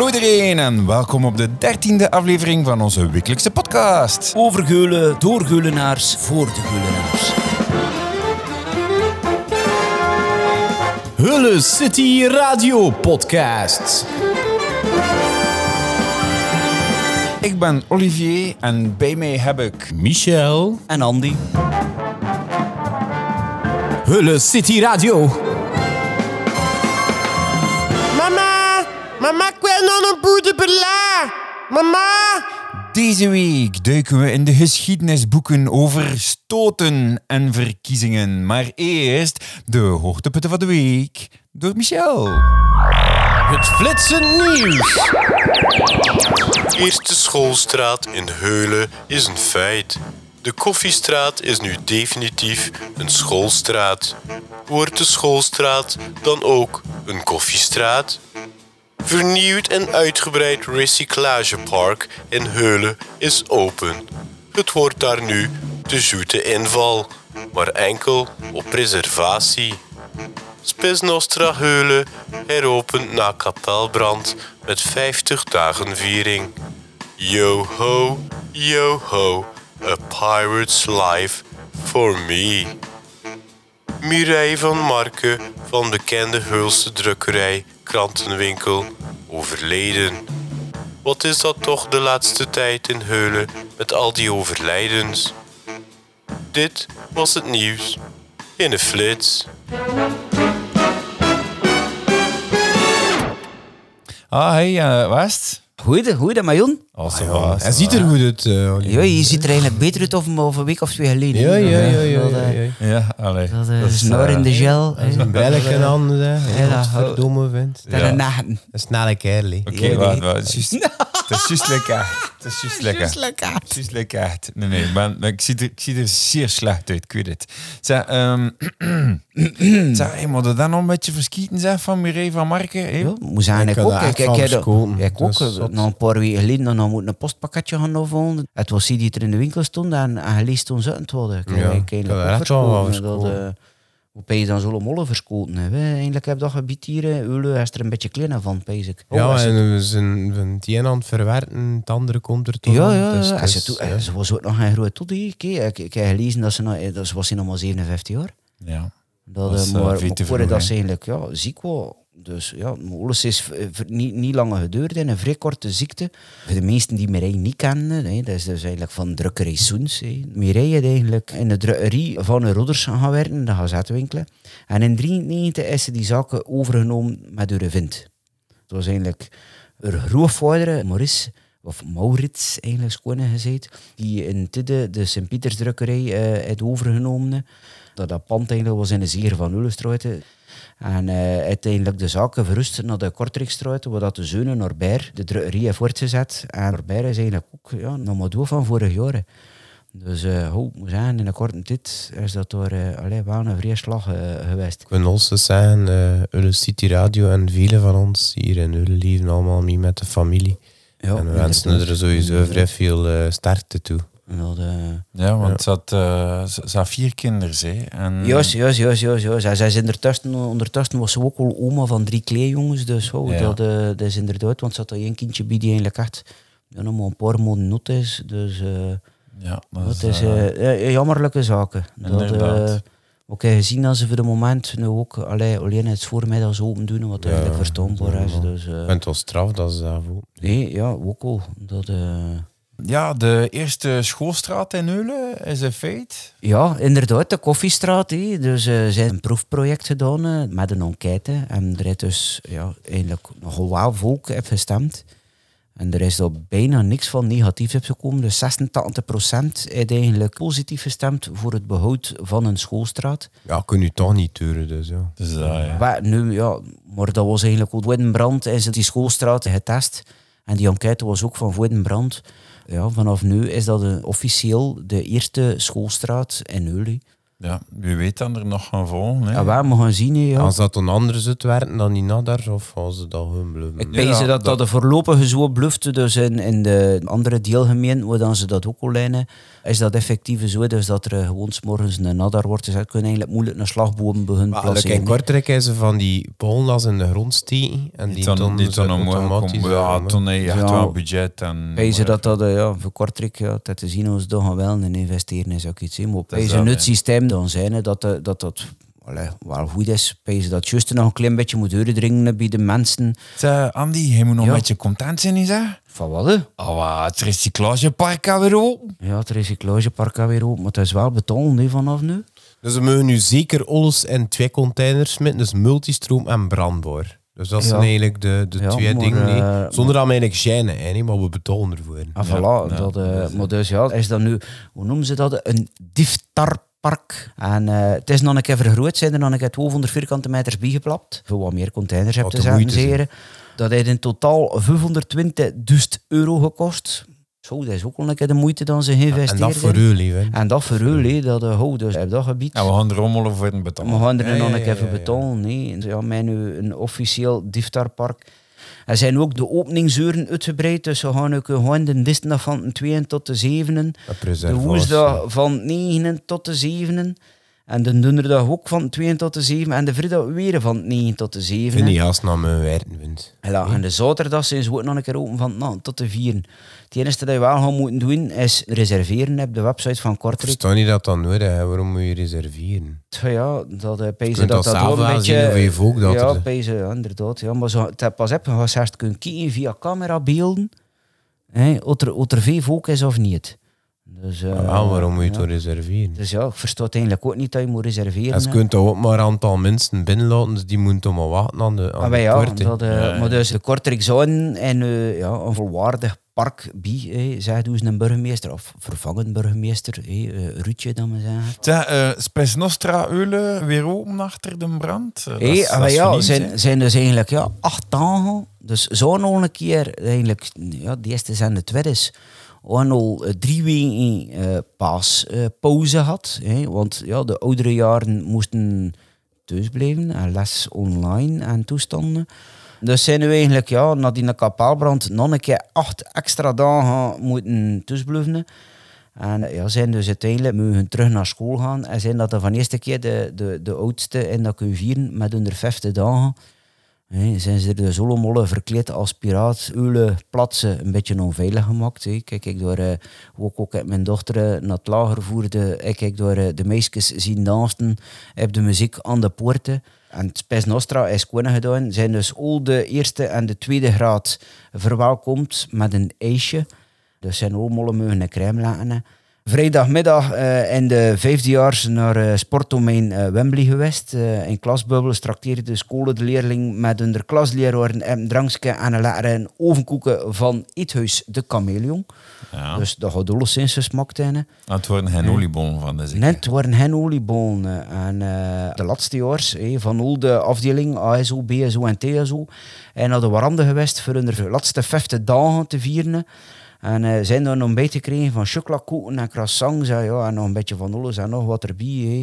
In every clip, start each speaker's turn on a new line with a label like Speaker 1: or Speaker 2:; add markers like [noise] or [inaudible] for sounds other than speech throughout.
Speaker 1: Hallo iedereen en welkom op de dertiende aflevering van onze wekelijkse podcast.
Speaker 2: Over Geulen, door Geulenaars, voor de Geulenaars.
Speaker 3: Hulle City Radio Podcast.
Speaker 1: Ik ben Olivier en bij mij heb ik...
Speaker 3: Michel.
Speaker 2: En Andy.
Speaker 3: Hulle City Radio.
Speaker 4: Mama, ik wil nog een boete bela. Mama.
Speaker 1: Deze week duiken we in de geschiedenisboeken over stoten en verkiezingen. Maar eerst de hoogtepunten van de week door Michel.
Speaker 3: Het flitsen nieuws.
Speaker 5: Eerste schoolstraat in Heulen is een feit. De Koffiestraat is nu definitief een schoolstraat. Wordt de schoolstraat dan ook een koffiestraat? Vernieuwd en uitgebreid recyclagepark in Heulen is open. Het wordt daar nu de zoete inval, maar enkel op reservatie. Spes Nostra Heulen heropent na kapelbrand met 50 dagen viering. Yo ho, yo ho, a pirate's life for me. Mireille van Marken van bekende Heulse drukkerij Krantenwinkel overleden. Wat is dat toch de laatste tijd in Heulen met al die overlijdens? Dit was het nieuws in een flits.
Speaker 1: Ah, hey, uh, West.
Speaker 2: Goeie, goeie,
Speaker 1: Zo
Speaker 3: Ja, hij ziet er goed uit. eh, Olivier.
Speaker 2: Ja, je ziet er eigenlijk beter uit of een week of twee geleden.
Speaker 3: Ja, ja, ja, ja,
Speaker 2: Dat,
Speaker 3: ja,
Speaker 2: eh,
Speaker 3: ja.
Speaker 1: Ja, allee.
Speaker 2: Dat eh,
Speaker 1: Dat is,
Speaker 2: snor
Speaker 1: eh,
Speaker 2: in de gel.
Speaker 3: Een belletje aan, zeg.
Speaker 2: Ja,
Speaker 3: Ja,
Speaker 2: dat-
Speaker 3: verdomme vindt.
Speaker 2: En een nachten.
Speaker 3: Een snelle kerel.
Speaker 1: Oké,
Speaker 2: Ja,
Speaker 1: wacht, wacht. Het is juist- het is juist lekker. Het is juist lekker. Het is juist lekker. Nee, nee, maar, maar ik, zie er, ik zie er zeer slecht uit, ik weet het. Zeg, ehm [clears throat] zeg, hey, moet je dan nog een beetje verschieten zeg, van Mireille van Marken? hè?
Speaker 2: Ja, moet
Speaker 3: Ik
Speaker 2: ik
Speaker 3: kan
Speaker 2: ook. Ik, ik, dat- ik
Speaker 3: Dat
Speaker 2: ook.
Speaker 3: is
Speaker 2: eh. Nog een paar weken geleden dan moet een postpakketje gaan afhalen. Het was die die er in de winkel stond en, en je leest het worden.
Speaker 3: Ja,
Speaker 2: ik, eigenlijk Dat,
Speaker 3: verschoten.
Speaker 2: eh, hoe ben je dan zo'n molle verschoten? Hè? Eigenlijk heb dat gebied hier, eh, Eulen, is er een beetje kleiner van, pees ik. Oh,
Speaker 3: Ja,
Speaker 2: je-
Speaker 3: en we zijn van het een aan het verwerken, het andere komt er toch
Speaker 2: Ja, ja,
Speaker 3: Dus
Speaker 2: ja.
Speaker 3: het
Speaker 2: Als je
Speaker 3: is,
Speaker 2: toe-
Speaker 3: ja.
Speaker 2: eh, Ze was ook nog een grote toddy. Ik, ik, ik heb gelezen dat ze, nog, eh, dat ze was nog maar 57 jaar.
Speaker 1: Ja.
Speaker 2: Dat,
Speaker 1: Dat
Speaker 2: eh,
Speaker 1: eh,
Speaker 2: maar maar
Speaker 1: vroeg,
Speaker 2: dat ze eigenlijk ja, ziek was. Dus ja, alles is eh, niet, niet lang geduurd en een vrij korte ziekte. De meesten die Mireille niet kennen, hè, dat is dus eigenlijk van drukkerij Soens. Mireille had eigenlijk in de drukkerij van een Rodders gaan werken, de gazetwinkelen. En in 1993 is ze die zaken overgenomen met haar vind. Het was eigenlijk haar grootvader, Maurice, of Maurits eigenlijk gezegd, die in Tidde de Sint-Pietersdrukkerij eh had overgenomen. Dat, dat pand eigenlijk was in de Zeer van Ullenstraat. En eh, uiteindelijk de zaken verrust naar de Kortrijkstraat, waar dat de zeunen Norbert de drukkerij heeft voortgezet. En Norbert is eigenlijk ook ja, nog maar door van vorig jaar. Dus oh, ik moet zeggen, in een korte tijd is dat door uh, allee, wel een vrije slag geweest.
Speaker 3: Ik wil ons dus zeggen, Ulle City Radio en vele van ons hier in Ulle leven allemaal mee met de familie.
Speaker 2: Ja,
Speaker 3: en we wensen er sowieso vrij veel sterkte toe.
Speaker 2: Dat, eh,
Speaker 1: Ja, want Ze, had, eh, ze, ze had vier kinderen, hè. En,
Speaker 2: Juist, juist, juist, juist. juist. Zij, zij is ondertussen, ondertussen was ze ook al oma van drie kleejongens. Dus oh,
Speaker 1: Ja.
Speaker 2: dat, eh, dat is inderdaad, want ze had al één kindje bij die eigenlijk echt ja, nog maar een paar maanden nut is. Dus eh,
Speaker 1: Ja, dat,
Speaker 2: dat
Speaker 1: is...
Speaker 2: jammerlijke zaken. Dat,
Speaker 1: Inderdaad.
Speaker 2: eh, ook heb gezien dat ze voor de moment nu ook allee, alleen het voormiddags open doen, wat eigenlijk verstaanbaar is. Dus, eh,
Speaker 3: vind het wel straf dat ze dat voelen.
Speaker 2: nee, ja, ook al. Dat, eh,
Speaker 1: ja, de eerste schoolstraat in Eulen is een feit.
Speaker 2: Ja, inderdaad, de Koffiestraat. hé. Dus eh, ze hebben een proefproject gedaan eh, met een enquête. En er is dus ja, eigenlijk nogal wel volk op gestemd. En er is er bijna niks van negatief op gekomen. Dus 86% heeft eigenlijk positief gestemd voor het behoud van een schoolstraat.
Speaker 3: Ja, kun je toch niet turen, dus ja.
Speaker 1: Dus dat, ja.
Speaker 2: Maar, nu, ja, maar dat was eigenlijk ook Wittenbrand en ze die schoolstraat getest. En die enquête was ook van Wittenbrand. Ja, vanaf nu is dat een, officieel de eerste schoolstraat in Eulen.
Speaker 1: Ja, wie weet dan er nog gaan volgen. Hè?
Speaker 2: Ja, wij mogen zien, hè, ja.
Speaker 3: Als dat een andere zit werken dan die nadar, of als ze dat hun bluffen?
Speaker 2: Ik
Speaker 1: Ja,
Speaker 2: weet dat,
Speaker 1: dat-
Speaker 2: dat de voorlopige zo blufte, dus in, in de andere deelgemeenten, waar dan ze dat ook al lijnen, is dat effectief zo, dus dat er eh, gewoon 's morgens een nadar wordt. Dus dat kunnen eigenlijk moeilijk een slagboom beginnen placeren.
Speaker 3: in Kortrijk hebben ze van die pollas in de grond steken. En die,
Speaker 1: Die dan,
Speaker 3: tonnen
Speaker 1: die dan
Speaker 3: automatisch
Speaker 1: komen. Ja, toen heb je echt
Speaker 2: Ja.
Speaker 1: wel budget. En,
Speaker 2: Wij ze dat dat, eh, ja, voor Kortrijk, ja, dat te zien ons toch wel in investeren is ook iets. hè. Maar
Speaker 1: is
Speaker 2: bij
Speaker 1: dat,
Speaker 2: het systeem dan zijn hè, dat eh, dat, dat allee, wel goed is. Dat juist nog een klein beetje moet doordringen bij de mensen.
Speaker 1: Zeg, Andy, je moet nog
Speaker 2: Ja.
Speaker 1: een beetje content zijn, is hè?
Speaker 2: Van wat? hè?
Speaker 1: Oh, het recyclagepark gaat weer open.
Speaker 2: Ja, het recyclagepark gaat weer open, maar het is wel betonnen hè, vanaf nu.
Speaker 3: Dus we mogen nu zeker alles in twee containers smitten. Dus multistroom en brandbaar. Dus dat zijn
Speaker 2: Ja.
Speaker 3: eigenlijk de, de
Speaker 2: Ja,
Speaker 3: twee
Speaker 2: maar,
Speaker 3: dingen.
Speaker 2: eh,
Speaker 3: Zonder dat we eigenlijk schijnen, hè, maar we betalen ervoor.
Speaker 2: Ah, voilà.
Speaker 1: ja,
Speaker 2: dat,
Speaker 1: is,
Speaker 2: maar dus ja, is dat nu, hoe noemen ze dat? Een diftarpark. En eh, het is nog een keer vergroot, zijn er nog een keer 200 vierkante meters bijgeplapt. Voor wat meer containers
Speaker 3: Wat
Speaker 2: te
Speaker 3: de
Speaker 2: zetten, zeren. Dat heeft in totaal 520.000 euro gekost. Zo, dat is ook wel een keer de moeite dan ze
Speaker 3: En
Speaker 2: geïnvesteerd
Speaker 3: dat voor u, lief. hè.
Speaker 2: En dat voor u, dat uh, dus op dat gebied.
Speaker 1: Ja, we gaan rommelen voor een betaal.
Speaker 2: We gaan er nog een keer voor betalen. Nee. Ja, mij nu een officieel diftarpark. Er zijn ook de openingsuren uitgebreid, dus we gaan ook gewoon de dinsdag van de 2 tot de 7.
Speaker 3: Een
Speaker 2: De woensdag van 9 tot de 7. En de donderdag ook van 2 tot de 7. En de vrijdag weer van 9 tot de
Speaker 3: Ik
Speaker 2: 7.
Speaker 3: vind die gast naar mijn werken vindt.
Speaker 2: Ja, en de zaterdag zijn ze ook nog een keer open van 9 tot de 4. Het enige dat je wel gaan moeten doen is reserveren op de website van Kortrijk.
Speaker 3: Verstaan je dat dan nodig? hè? Waarom moet je reserveren?
Speaker 2: Ja, dat uh, pezen dat
Speaker 3: dat
Speaker 2: wel een beetje...
Speaker 3: zien je volk dat
Speaker 2: ja, pezen, ja, inderdaad. Ja, maar zo, pas op, je gaat eerst kunnen kijken via camerabeelden. Hè, of er, of er veel volk is of niet. Dus, eh,
Speaker 3: waarom moet je
Speaker 2: ja.
Speaker 3: toch reserveren?
Speaker 2: Dus ja, ik versta het eigenlijk ook niet dat je moet reserveren.
Speaker 3: En ze
Speaker 2: hè.
Speaker 3: kunt toch ook maar een aantal mensen binnenlaten, dus die moeten toch maar wachten aan de, aan
Speaker 2: Ah,
Speaker 3: de
Speaker 2: ja,
Speaker 3: poort, hè.
Speaker 2: dat, eh,
Speaker 1: Ja, ja.
Speaker 2: maar dus de Kortrijk zouden en eh, ja, een volwaardig park bij, hè, zegt dus een burgemeester, of vervangend burgemeester, hè, eh, Ruudje dan maar zeggen.
Speaker 1: Zeg, eh Spes Nostra Eulen weer open achter de brand? Eh, dat dat
Speaker 2: maar
Speaker 1: is
Speaker 2: ja, zijn, zijn dus eigenlijk ja, acht dagen. Dus zo nog een keer, eigenlijk, ja, de eerste zijn de tweede is. We hebben al eh, drie weken eh paaspauze gehad. Hè, want ja, de oudere jaren moesten thuis blijven en les online en toestanden. Dus zijn we eigenlijk ja, na die kapaalbrand nog een keer acht extra dagen moeten thuisblijven. En ja, zijn dus uiteindelijk mogen terug naar school gaan. En zijn dat de van de eerste keer de, de, de oudste in dat kunnen vieren met hun vijfde dagen. Zijn ze er dus allemaal verkleed als piraat, ulen, platsen, een beetje onveilig gemaakt. Kijk, ik door, eh, ook, ook mijn dochter eh, naar het lager voerde, ik kijk door eh, de meisjes zien dansen, heb de muziek aan de poorten. En het Spes Nostra is gewoon gedaan. Zijn dus al de eerste en de tweede graad verwelkomd met een ijsje. Dus zijn allemaal mogen een crème laten. Vrijdagmiddag eh, in de vijfdejaars naar eh, sportdomein eh, Wembley geweest. In klasbubbel trakteerde de scholen de leerling met hun klasleraar een drankje en een ovenkoeken van Eethuis de Chameleon.
Speaker 1: Ja.
Speaker 2: Dus dat gaat gesmakt in. hè.
Speaker 1: Het worden geen oliebollen van, dus ik.
Speaker 2: Net waren geen oliebollen. En de laatste jaar eh, van al de afdeling ASO, BSO en TSO. En naar de warande geweest voor hun laatste 50 dagen te vieren. En eh, zijn er nog een beetje gekregen van chocolakoeken en croissants. Ja, ja, en nog een beetje van alles en nog wat erbij. hè.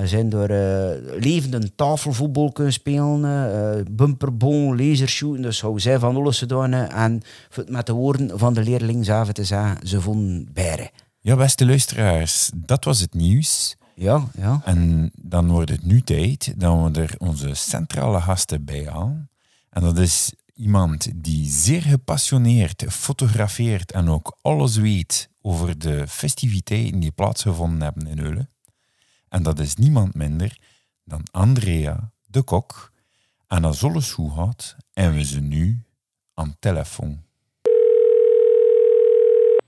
Speaker 2: En zijn door eh levende tafelvoetbal kunnen spelen. eh bumperbon, lasershooten. Dus hou zij van alles gedaan. hè. En met de woorden van de leerling zelf te zeggen, ze vonden beren.
Speaker 1: Ja, beste luisteraars, dat was het nieuws.
Speaker 2: Ja, ja.
Speaker 1: En dan wordt het nu tijd dat we er onze centrale gasten bij halen. En dat is iemand die zeer gepassioneerd fotografeert en ook alles weet over de festiviteiten die plaatsgevonden hebben in Eulen. En dat is niemand minder dan Andrea de Kok. En als alles goed gaat, hebben we ze nu aan telefoon.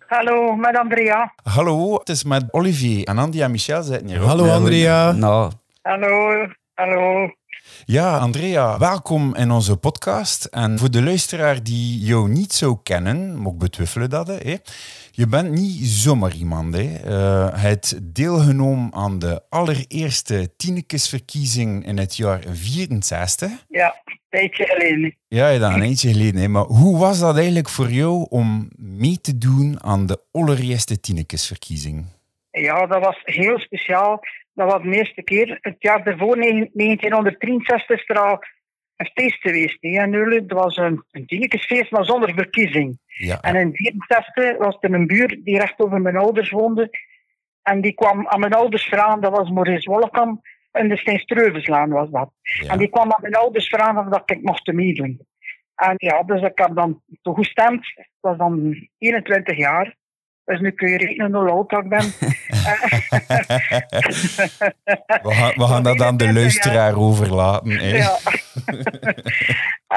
Speaker 6: Hallo, met Andrea.
Speaker 1: Hallo, het is met Olivier en Andy en Michel zitten hier.
Speaker 3: Hallo Andrea.
Speaker 2: Nou,
Speaker 6: Hallo, hallo.
Speaker 1: Ja, Andrea, welkom in onze podcast. En voor de luisteraar die jou niet zou kennen, moet ik betwijfelen dat, hè. je bent niet zomaar iemand. Hè. Je hebt deelgenomen aan de allereerste Tinekesverkiezing in het jaar 64.
Speaker 6: Ja, een tijdje geleden.
Speaker 1: Ja, een eindje geleden. Hè. Maar hoe was dat eigenlijk voor jou om mee te doen aan de allereerste Tinekesverkiezing?
Speaker 6: Ja, dat was heel speciaal. Dat was de eerste keer. Het jaar daarvoor, negen- 1963, is er al een feest geweest. hè, in Eulen. Dat was een, een tienekesfeest, maar zonder verkiezing.
Speaker 1: Ja.
Speaker 6: En in 1964 was er een buur die recht over mijn ouders woonde. En die kwam aan mijn ouders vragen, dat was Maurice Wollekamp. In de Steenstreuverslaan was dat.
Speaker 1: Ja.
Speaker 6: En die kwam aan mijn ouders vragen of dat ik mocht meedoen. En ja, dus ik heb dan toegestemd. Dat was dan 21 jaar. Dus nu kun je rekenen hoe oud ik ben. [laughs]
Speaker 1: We gaan, we gaan dat aan de luisteraar overlaten. hè.
Speaker 6: Ja.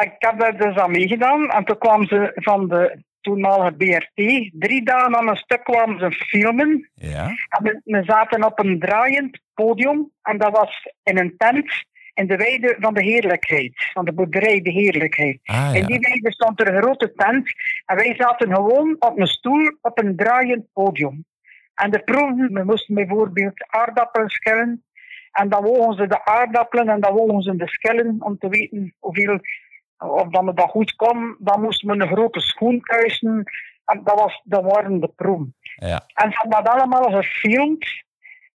Speaker 6: ik heb daar dus aan meegedaan. En toen kwam ze van de toenmalige BRT. Drie dagen aan een stuk kwamen ze filmen.
Speaker 1: Ja.
Speaker 6: En we, we zaten op een draaiend podium. En dat was in een tent in de weide van de heerlijkheid. Van de boerderij de heerlijkheid.
Speaker 1: Ah,
Speaker 6: In die weide stond er een grote tent. En wij zaten gewoon op een stoel op een draaiend podium. En de proeven, we moesten bijvoorbeeld aardappelen schillen. En dan wogen ze de aardappelen en dan wogen ze de schillen om te weten hoeveel, of dat we dat goed kon. Dan moesten we een grote schoen kuisen. En dat, was, dat waren de proeven.
Speaker 1: Ja.
Speaker 6: En ze hebben dat allemaal gefilmd.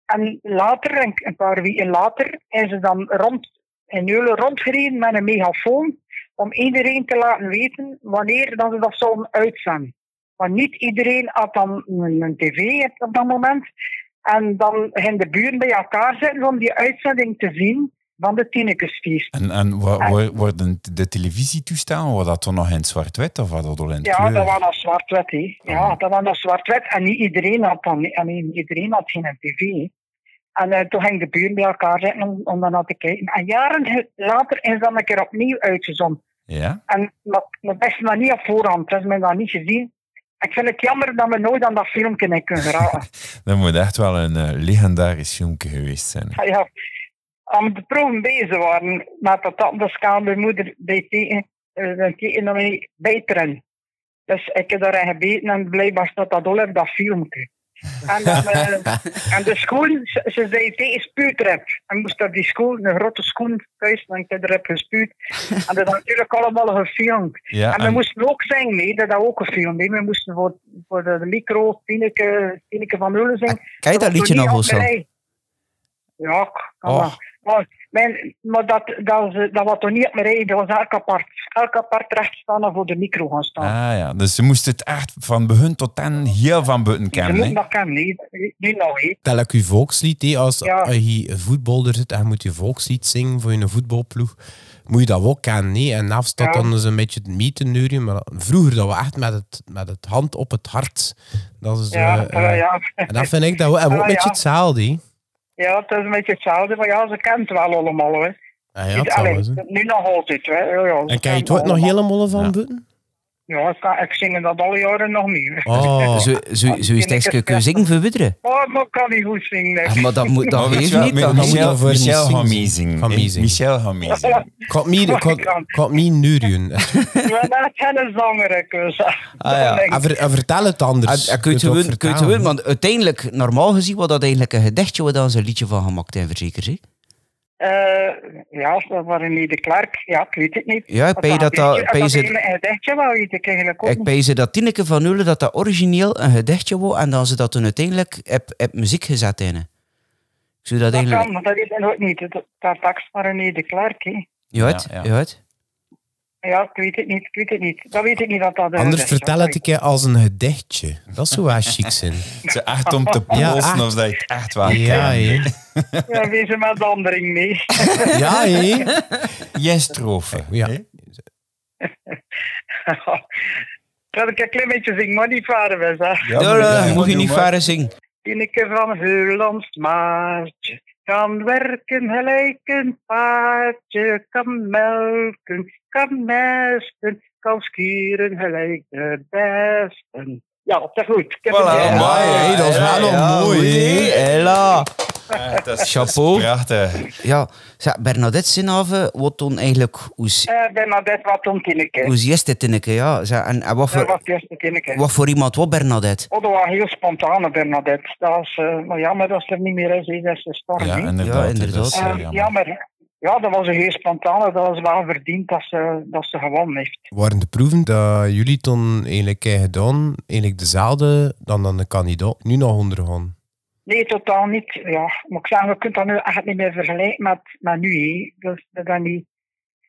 Speaker 6: En later, een, paar weken later, is ze dan rond, in Eulen rondgereden met een megafoon om iedereen te laten weten wanneer dat ze dat zouden uitzenden. Want niet iedereen had dan een, tv op dat moment. En dan gingen de buren bij elkaar zitten om die uitzending te zien van de Tinekesfeest.
Speaker 1: En, en worden de televisietoestellen, wordt dat dan nog in zwart-wit of wat dat al in
Speaker 6: Ja,
Speaker 1: kleur?
Speaker 6: dat was nog zwart-wit. Ja, dat was nog zwart-wit. En niet iedereen had dan, en niet iedereen had geen tv. En eh, toen gingen de buren bij elkaar zitten om, om dan naar te kijken. En jaren later is dat een keer opnieuw uitgezonden.
Speaker 1: Ja?
Speaker 6: En dat, is nog niet op voorhand, dat is men dat niet gezien. Ik vind het jammer dat we nooit aan dat filmpje hebben kunnen geraken. [laughs]
Speaker 1: Dat moet echt wel een eh, legendarisch filmpje geweest zijn.
Speaker 6: Ah, ja, aan de proeven bezig waren met dat kan mijn moeder bij teken, eh, een teken om mij bij. Dus ik heb daarin gebeten en blijkbaar staat dat al op dat filmpje. En, dan, eh, en de schoen, ze, ze zei tegen spuutrep. En moest op die schoen, een grote schoen thuis, en ik heb erop gespuut. En dat is natuurlijk allemaal gefilmd.
Speaker 1: Ja,
Speaker 6: en we
Speaker 1: en-
Speaker 6: moesten ook zingen, nee, dat is ook gefilmd. nee. We moesten voor, voor de, micro Tineke, Tineke van Ullen zingen.
Speaker 2: Je dat liedje nog wel zo?
Speaker 6: Ja, kan
Speaker 2: Oh.
Speaker 6: dat. Maar, mijn, maar dat, dat, was- dat was toch niet op mijn rij, dat was elk apart. Elk apart recht staan en voor de micro gaan staan.
Speaker 1: Ah ja, dus ze moest het echt van begin tot eind heel van buiten
Speaker 6: Ze
Speaker 1: kennen.
Speaker 6: moeten
Speaker 1: hè?
Speaker 6: dat kennen, nee. Nu nou.
Speaker 3: Tel ik uw volkslied, hè, als,
Speaker 6: Ja.
Speaker 3: je voetballer zit en je moet je volkslied zingen voor je voetbalploeg, moet je dat ook kennen. hè. En afstand
Speaker 6: Ja.
Speaker 3: dan is een beetje het mieteneuren, maar vroeger dat we echt met het, met het hand op het hart. Dat is,
Speaker 6: Ja,
Speaker 3: eh,
Speaker 6: eh, ja.
Speaker 3: En dat vind ik dat we, en ook
Speaker 6: Ah,
Speaker 3: een beetje
Speaker 6: ja.
Speaker 3: hetzelfde.
Speaker 6: Ja, het is een beetje hetzelfde, maar ja, ze kent het wel allemaal. Hè.
Speaker 3: Ah, ja,
Speaker 6: Niet
Speaker 3: het
Speaker 6: nu nog altijd. Hè. Ja, ja,
Speaker 3: En kan je het nog helemaal van
Speaker 1: Ja.
Speaker 3: buiten?
Speaker 6: Ja, ik, kan, ik zing dat alle jaren nog meer.
Speaker 3: Oh,
Speaker 2: Zo, zo, [laughs] zo is tekstje kunnen zingen voor.
Speaker 6: Oh, maar ik kan niet goed zingen. nee.
Speaker 2: Ah, maar dat moet dat
Speaker 1: weet je
Speaker 2: niet. Dat
Speaker 1: Michel,
Speaker 3: niet
Speaker 1: Michel
Speaker 3: zingen.
Speaker 1: gaat meezingen.
Speaker 3: Gaat.
Speaker 1: Michel gaat meezingen. [laughs]
Speaker 3: ik had me, ik had, ik had me neuren. [laughs]
Speaker 6: Ja, dat is geen zanger, ik.
Speaker 2: Ah, ja.
Speaker 3: En, ver- en vertel het anders.
Speaker 2: Ah, ah, kun je het kun je het gewoon, want uiteindelijk, normaal gezien, was dat eigenlijk een gedichtje waar dan zo'n liedje van gemaakt en verzekerd. hè?
Speaker 6: Eh, ja, dat waren niet de Klerk. Ja, ik weet het niet.
Speaker 2: Ja, ik pij dat dat-
Speaker 6: een gedichtje wel, weet ik eigenlijk ook
Speaker 2: Ik pijze dat Tineke van Eulen dat dat origineel een gedichtje was en dan ze dat toen uiteindelijk heb, heb muziek gezet in. Ik zou dat
Speaker 6: Dat
Speaker 2: eigenlijk...
Speaker 6: kan, maar dat weet ik ook niet. Dat, dat tekst waren niet de Klerk, hè.
Speaker 2: Ja, het,
Speaker 1: Ja,
Speaker 2: ja,
Speaker 1: ja.
Speaker 2: het.
Speaker 6: Ja, ik weet het niet. Ik weet het niet. Dat weet ik niet dat dat... een
Speaker 3: Anders vertel het een keer als een gedichtje. Dat zou wel chic zijn. [laughs]
Speaker 1: Ze echt om te
Speaker 3: Ja,
Speaker 1: polsen
Speaker 3: echt.
Speaker 1: of dat je het echt wel
Speaker 3: Ja, hè. [laughs]
Speaker 6: Ja, wees er met de anderen mee. [laughs]
Speaker 3: Ja, hè.
Speaker 1: Jij strofe.
Speaker 3: Ja.
Speaker 6: Dat ik een klein beetje zing, maar niet varen we, zeg.
Speaker 1: Ja,
Speaker 2: Ja, ja,
Speaker 1: ja,
Speaker 2: je niet varen zingen.
Speaker 6: Tineke van Heulands maatje kan werken gelijk een paardje, kan melken, kan mesten, kan schieren gelijk de besten. Ja, dat is goed. Ik heb
Speaker 1: Voilà,
Speaker 6: het-
Speaker 1: Ja,
Speaker 3: Mooi,
Speaker 1: ja.
Speaker 3: Dat is wel
Speaker 1: ja,
Speaker 3: nog mooi.
Speaker 2: Hela.
Speaker 1: Ja, dat is-
Speaker 2: Chapeau.
Speaker 1: dat is Prachtig.
Speaker 2: Ja, zeg, Bernadette Sinave, wat toen eigenlijk... Hoe,
Speaker 6: Eh, Bernadette, wat om Tineke?
Speaker 2: hoe is het, Tineke? Ja, zeg, en, en wat,
Speaker 6: Dat
Speaker 2: voor,
Speaker 6: eerste Tineke.
Speaker 2: wat voor iemand was Bernadette?
Speaker 6: Oh, dat was heel spontane Bernadette. Dat was, eh, maar jammer dat ze er niet meer is, hè. dat is gestorven.
Speaker 1: Ja, inderdaad.
Speaker 2: Ja, inderdaad.
Speaker 1: dat is, eh,
Speaker 6: Eh,
Speaker 1: jammer.
Speaker 6: jammer. Ja, dat was een heel spontane. Dat was wel verdiend dat ze, dat ze gewonnen heeft.
Speaker 3: Waren de proeven dat jullie toen eigenlijk hebben gedaan, eigenlijk dezelfde dan dan de kandidaat nu nog ondergaan?
Speaker 6: Nee, totaal niet. Ja, maar ik zeg, je kunt dat nu echt niet meer vergelijken met, met nu. Hè. Dus dat is niet...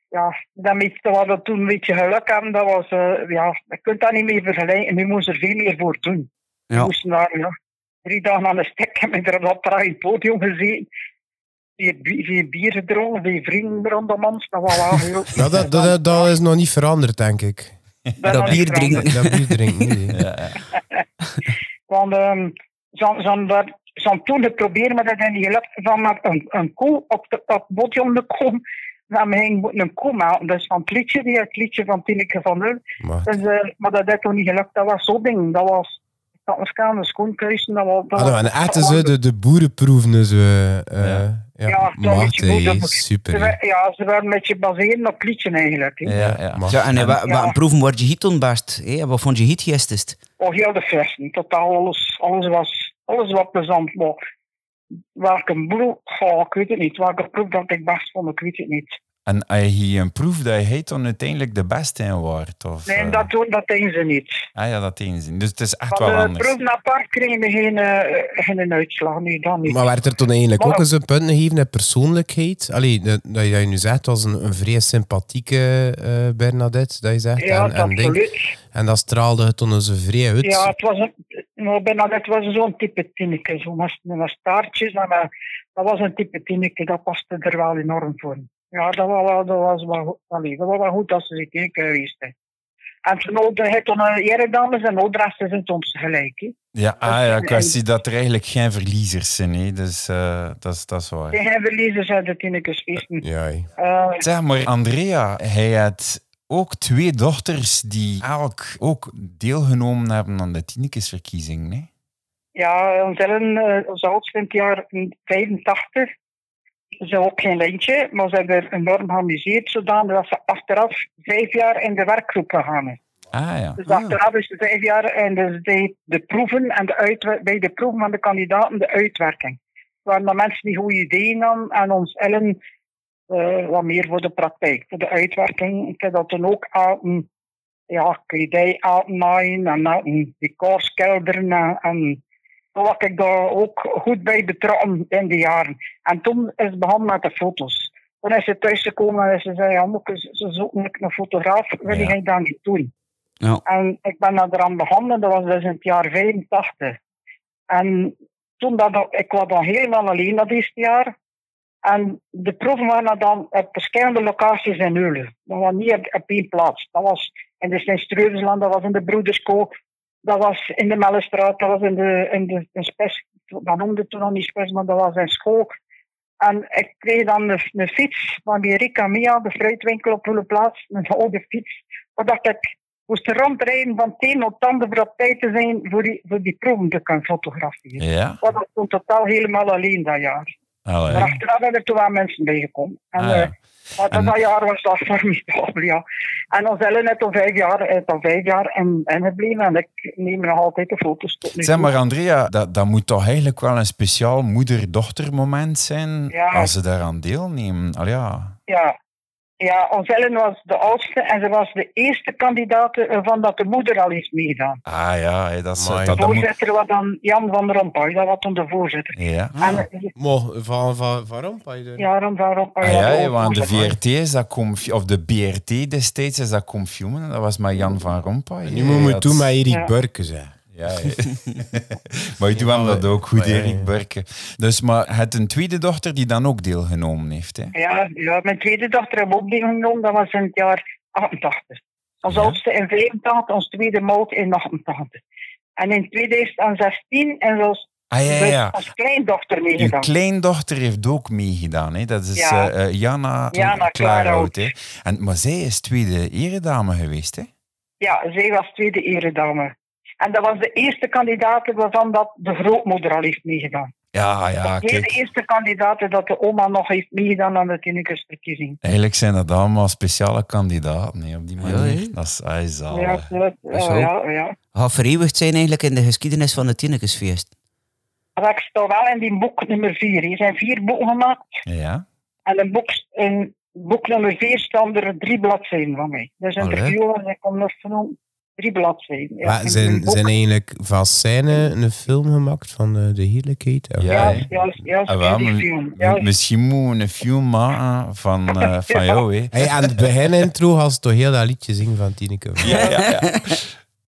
Speaker 6: Ja, dat met, dat we toen een beetje geluk hebben, dat was... eh, ja, je kunt dat niet meer vergelijken. Nu moest er veel meer voor doen. We
Speaker 2: Ja.
Speaker 6: moesten daar ja, drie dagen aan een stek hebben we er op dat traag podium gezeten. Vier, bi- vier bier gedronken, vier vrienden rondom ons. Dat was wel heel... [laughs]
Speaker 3: Nou, dat, dat, dat is nog niet veranderd, denk ik.
Speaker 6: dat
Speaker 2: dat bier drinken.
Speaker 3: Dat bier drinken, nee. [laughs]
Speaker 1: Ja. [laughs]
Speaker 6: Want ehm ze ze hadden daar- ze hadden toen geprobeerd, maar dat is niet gelukt, van met een, een koe op, de, op het podium te komen. Dan ging moeten een koe maken. Dus van het liedje, die, het liedje van Tineke van Nul.
Speaker 3: Maar,
Speaker 6: Dus, eh, maar dat is toch niet gelukt. Dat was zo'n ding. Dat was... Dat was gaan, de schoonkuisen. Dat was... Dat
Speaker 3: ah,
Speaker 6: was
Speaker 3: en eten ze de, de boerenproeven, zo. eh
Speaker 1: Ja.
Speaker 3: ja,
Speaker 6: Ja, dat dat-
Speaker 3: super.
Speaker 6: Ze, ja, ze waren een beetje baseren op liedje eigenlijk.
Speaker 1: Ja, ja.
Speaker 3: Maar-
Speaker 2: Ja, en, wat,
Speaker 6: ja.
Speaker 2: proeven waar je hit hè? Wat vond je hit gisteren?
Speaker 6: Oh, heel de festen. Totaal alles, alles was, alles was plezant. Maar welke proef, oh, ik weet het niet. Welke proef dat ik best vond, ik weet het niet.
Speaker 1: En als je hier een proef dat je heet dan uiteindelijk de beste in wordt? Of,
Speaker 6: Nee,
Speaker 1: eh,
Speaker 6: dat, doen- dat denken ze niet.
Speaker 1: Ah ja, dat eens. Dus het is echt
Speaker 6: Van
Speaker 1: wel
Speaker 6: de
Speaker 1: anders.
Speaker 6: proeven apart kregen we geen, eh, geen uitslag. Nee, dat niet.
Speaker 3: Maar werd er toen eigenlijk
Speaker 6: Maar-
Speaker 3: ook eens een punt gegeven in persoonlijkheid? Allee, dat, dat je nu zegt als een, een vrij sympathieke eh, Bernadette, dat je zegt.
Speaker 6: ja,
Speaker 3: en, en, denk-
Speaker 6: absoluut.
Speaker 3: en dat straalde het toen eens vrij uit.
Speaker 6: Ja, het was een, nou, bijna, het was zo'n type tinneke. Zo met, met staartjes. En, eh, dat was een type tinneke. Dat paste er wel enorm voor. Ja, dat was wel, dat was wel, goed- allee, dat was wel goed dat ze zich tinneke geweest zijn. En toen toen een eredames en is het ons gelijk. Hè.
Speaker 1: Ja, ah, ja, kwestie dat er eigenlijk geen verliezers zijn. Hè. Dus eh, dat, is, dat is waar.
Speaker 6: Geen verliezers uit de tinnekes feesten.
Speaker 3: Ja.
Speaker 6: Eh,
Speaker 1: Zeg maar, Andrea, hij had ook twee dochters die elk ook deelgenomen hebben aan de Tinekesverkiezing. Nee?
Speaker 6: Ja, ons Ellen, eh, oudste in het jaar 85. Ze ook geen lijntje, maar ze hebben er enorm geamuseerd, zodanig dat ze achteraf vijf jaar in de werkgroep gegaan.
Speaker 1: Ah ja.
Speaker 6: Dus achteraf is ze vijf jaar en dus de, de proeven en de bij de proeven van de kandidaten de uitwerking. Waar dan mensen die goede ideeën hadden en ons Ellen eh, wat meer voor de praktijk, voor de uitwerking. Ik heb dat dan ook aan ja, kledij uitnaaien en aan decorskelderen en, en zo was ik daar ook goed bij betrokken in de jaren. En toen is het begonnen met de foto's. Toen is ze thuisgekomen en ze zei, ja, ze zoeken een fotograaf, wil
Speaker 1: Ja.
Speaker 6: jij dat niet doen?
Speaker 2: Ja.
Speaker 6: En ik ben daar eraan begonnen, dat was dus in het jaar 85. En toen dat, ik was dan helemaal alleen dat eerste jaar. En de proeven waren dan op verschillende locaties in Eulen. Dat was niet op, op één plaats. Dat was in de Sint-Streuvensland, dat was in de Broedersko, dat was in de Mellestraat, dat was in de, in de, in Spes, dat noemde toen nog niet Spes, maar dat was in school. En ik kreeg dan een, een fiets van die Rika Mia, de fruitwinkel op Eulenplaats, een oude fiets, zodat ik moest rondrijden van het een op het ander voor op tijd te zijn voor die, voor die proeven te kunnen fotograferen.
Speaker 1: Ja?
Speaker 6: Dat was toen totaal helemaal alleen dat jaar.
Speaker 1: Allee.
Speaker 6: Maar achteraf zijn er toen wel mensen bijgekomen. En,
Speaker 1: Ah, ja.
Speaker 6: Eh, maar
Speaker 1: En-
Speaker 6: dat jaar was dat formidabel, ja. En ons Ellen heeft al vijf jaar, heeft al vijf jaar in, in gebleven en ik neem nog altijd de foto's tot nu
Speaker 1: Zeg maar, Andrea, dat, dat moet toch eigenlijk wel een speciaal moeder-dochter moment zijn
Speaker 6: Ja.
Speaker 1: als ze daaraan deelnemen. Al ja.
Speaker 6: Ja. Ja, ons Ellen was de oudste en ze was de eerste kandidaat eh, van dat de moeder al heeft meegedaan.
Speaker 1: Ah ja, hè, dat, is,
Speaker 3: Amai.
Speaker 1: dat,
Speaker 6: De voorzitter was dan Jan van Rompuy, dat was toen de voorzitter.
Speaker 1: Ja.
Speaker 6: En, eh,
Speaker 3: Maar van, van, je er-
Speaker 6: ja, Jan van Rompuy
Speaker 1: Ah, ja, ja, want de. VRT is dat conf- of de BRT destijds is dat confilmen. Dat was met Jan van Rompuy.
Speaker 3: Nu moet je
Speaker 1: Dat-
Speaker 3: toen met Erik
Speaker 6: Ja.
Speaker 3: Burke zijn.
Speaker 1: Ja, ja. [laughs] maar je doet hem dat ook goed, Erik
Speaker 3: ja.
Speaker 1: Burke. Dus, maar het een tweede dochter die dan ook deelgenomen heeft. Hè?
Speaker 6: Ja, ja, mijn tweede dochter we ook deelgenomen, dat was in het jaar 88. Ons
Speaker 1: Ja.
Speaker 6: oudste in 85, ons tweede mout in 88. En in 2016 en zelfs
Speaker 1: Ah ja, ja,
Speaker 6: als kleindochter meegedaan.
Speaker 1: kleindochter heeft ook meegedaan. Hè? Dat is
Speaker 6: Ja.
Speaker 1: eh, eh, Jana,
Speaker 6: Jana
Speaker 1: Klaarhout.
Speaker 6: Klaarhout.
Speaker 1: Hè? En, maar zij is tweede eredame geweest. Hè?
Speaker 6: Ja, zij was tweede eredame. En dat was de eerste kandidaat waarvan dat de grootmoeder al heeft meegedaan.
Speaker 1: Ja, ja,
Speaker 6: dat is de
Speaker 1: kijk.
Speaker 6: eerste kandidaat dat de oma nog heeft meegedaan aan de Tinnikusverkiezing.
Speaker 1: Eigenlijk zijn dat allemaal speciale kandidaten hè, op die manier. dat is is al,
Speaker 6: Ja,
Speaker 1: eh.
Speaker 6: dat,
Speaker 2: is
Speaker 6: ja, ja, ja.
Speaker 2: Gaat vereeuwigd zijn eigenlijk in de geschiedenis van het Tinnekesfeest.
Speaker 6: Maar ik sta wel in die boek nummer vier. Er zijn vier boeken gemaakt.
Speaker 1: Ja.
Speaker 6: En in boek, in boek nummer 4 staan er drie bladzijden van mij. Dat is een interview en ik kom nog van Drie bladzijden. Ja,
Speaker 3: Maar zijn, zijn eigenlijk van scène een film gemaakt van eh, de heerlijkheid?
Speaker 1: Ja,
Speaker 6: Ja, ja, ja,
Speaker 1: Ah, wel,
Speaker 6: die
Speaker 1: maar-
Speaker 6: film. Ja,
Speaker 1: Misschien moet we een film maken van, eh, [laughs] van
Speaker 6: Ja.
Speaker 1: jou, hè?
Speaker 3: Hey, aan het begin intro had ze toch heel dat liedje zingen van Tineke.
Speaker 1: Ja, ja, ja.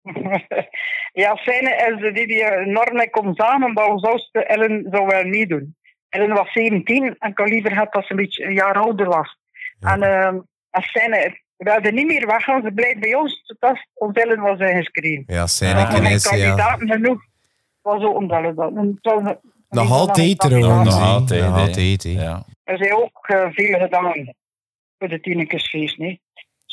Speaker 1: [laughs]
Speaker 6: ja, scène is de die die enorm mee komt samen, maar ons oudste Ellen zou wel meedoen. Ellen was 17 en ik had liever gehad dat ze een beetje een jaar ouder was. En ehm scène, we hadden niet meer weggaan, ze blijft bij ons, tot ons Ellen was ingeschreven.
Speaker 3: Ja, scène
Speaker 1: Ah.
Speaker 6: En
Speaker 3: is, ja.
Speaker 6: kandidaten genoeg was ook het dat.
Speaker 3: Nog altijd trouwens.
Speaker 1: Nog altijd,
Speaker 3: Nog altijd,
Speaker 1: ja.
Speaker 6: Er zijn ook eh, veel gedaan voor de Tinekesfeest, nee.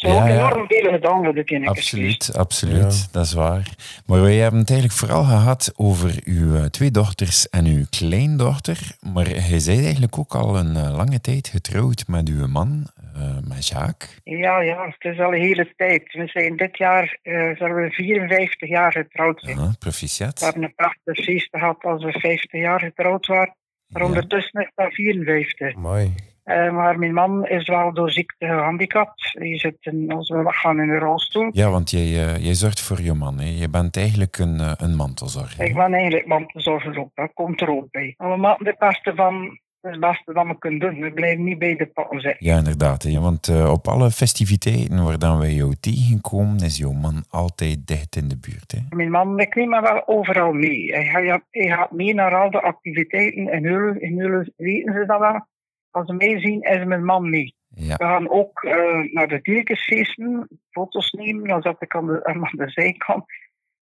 Speaker 1: Ja,
Speaker 6: ook
Speaker 1: ja.
Speaker 6: enorm veel.
Speaker 1: Absoluut, absoluut. Dat is waar. Maar wij hebben het eigenlijk vooral gehad over uw eh, twee dochters en uw kleindochter. Maar hij bent eigenlijk ook al een eh, lange tijd getrouwd met uw man, eh, met Jacques.
Speaker 6: Ja, ja, het is al een hele tijd. We zijn dit jaar, eh zullen we 54 jaar getrouwd zijn.
Speaker 1: Ja,
Speaker 6: We
Speaker 1: proficiat.
Speaker 6: hebben een prachtig feest gehad als we 50 jaar getrouwd waren. Maar
Speaker 1: Ja.
Speaker 6: ondertussen is dat 54.
Speaker 3: Mooi.
Speaker 6: Eh, maar mijn man is wel door ziekte gehandicapt. Die zit in, als we weggaan in een rolstoel.
Speaker 1: Ja, want jij, eh, jij zorgt voor je man. Hè. Je bent eigenlijk een, eh, een mantelzorger.
Speaker 6: Ik ben eigenlijk mantelzorger op, dat komt er ook bij. Maar we maken het beste van het beste dat we kunnen doen. We blijven niet bij de pakken zitten.
Speaker 1: Ja, inderdaad. Hè. Want op alle festiviteiten waar dan wij jou tegenkomen, is jouw man altijd dicht in de buurt. Hè.
Speaker 6: Mijn man, ik neem me wel overal mee. Hij gaat, hij gaat mee naar al de activiteiten. In Hulen weten ze dat wel. Als ze mij zien, is mijn man mee.
Speaker 1: Ja.
Speaker 6: We gaan ook eh, naar de dierkensfeesten, foto's nemen. Dan zat ik aan de, [laughs] aan de zijkant.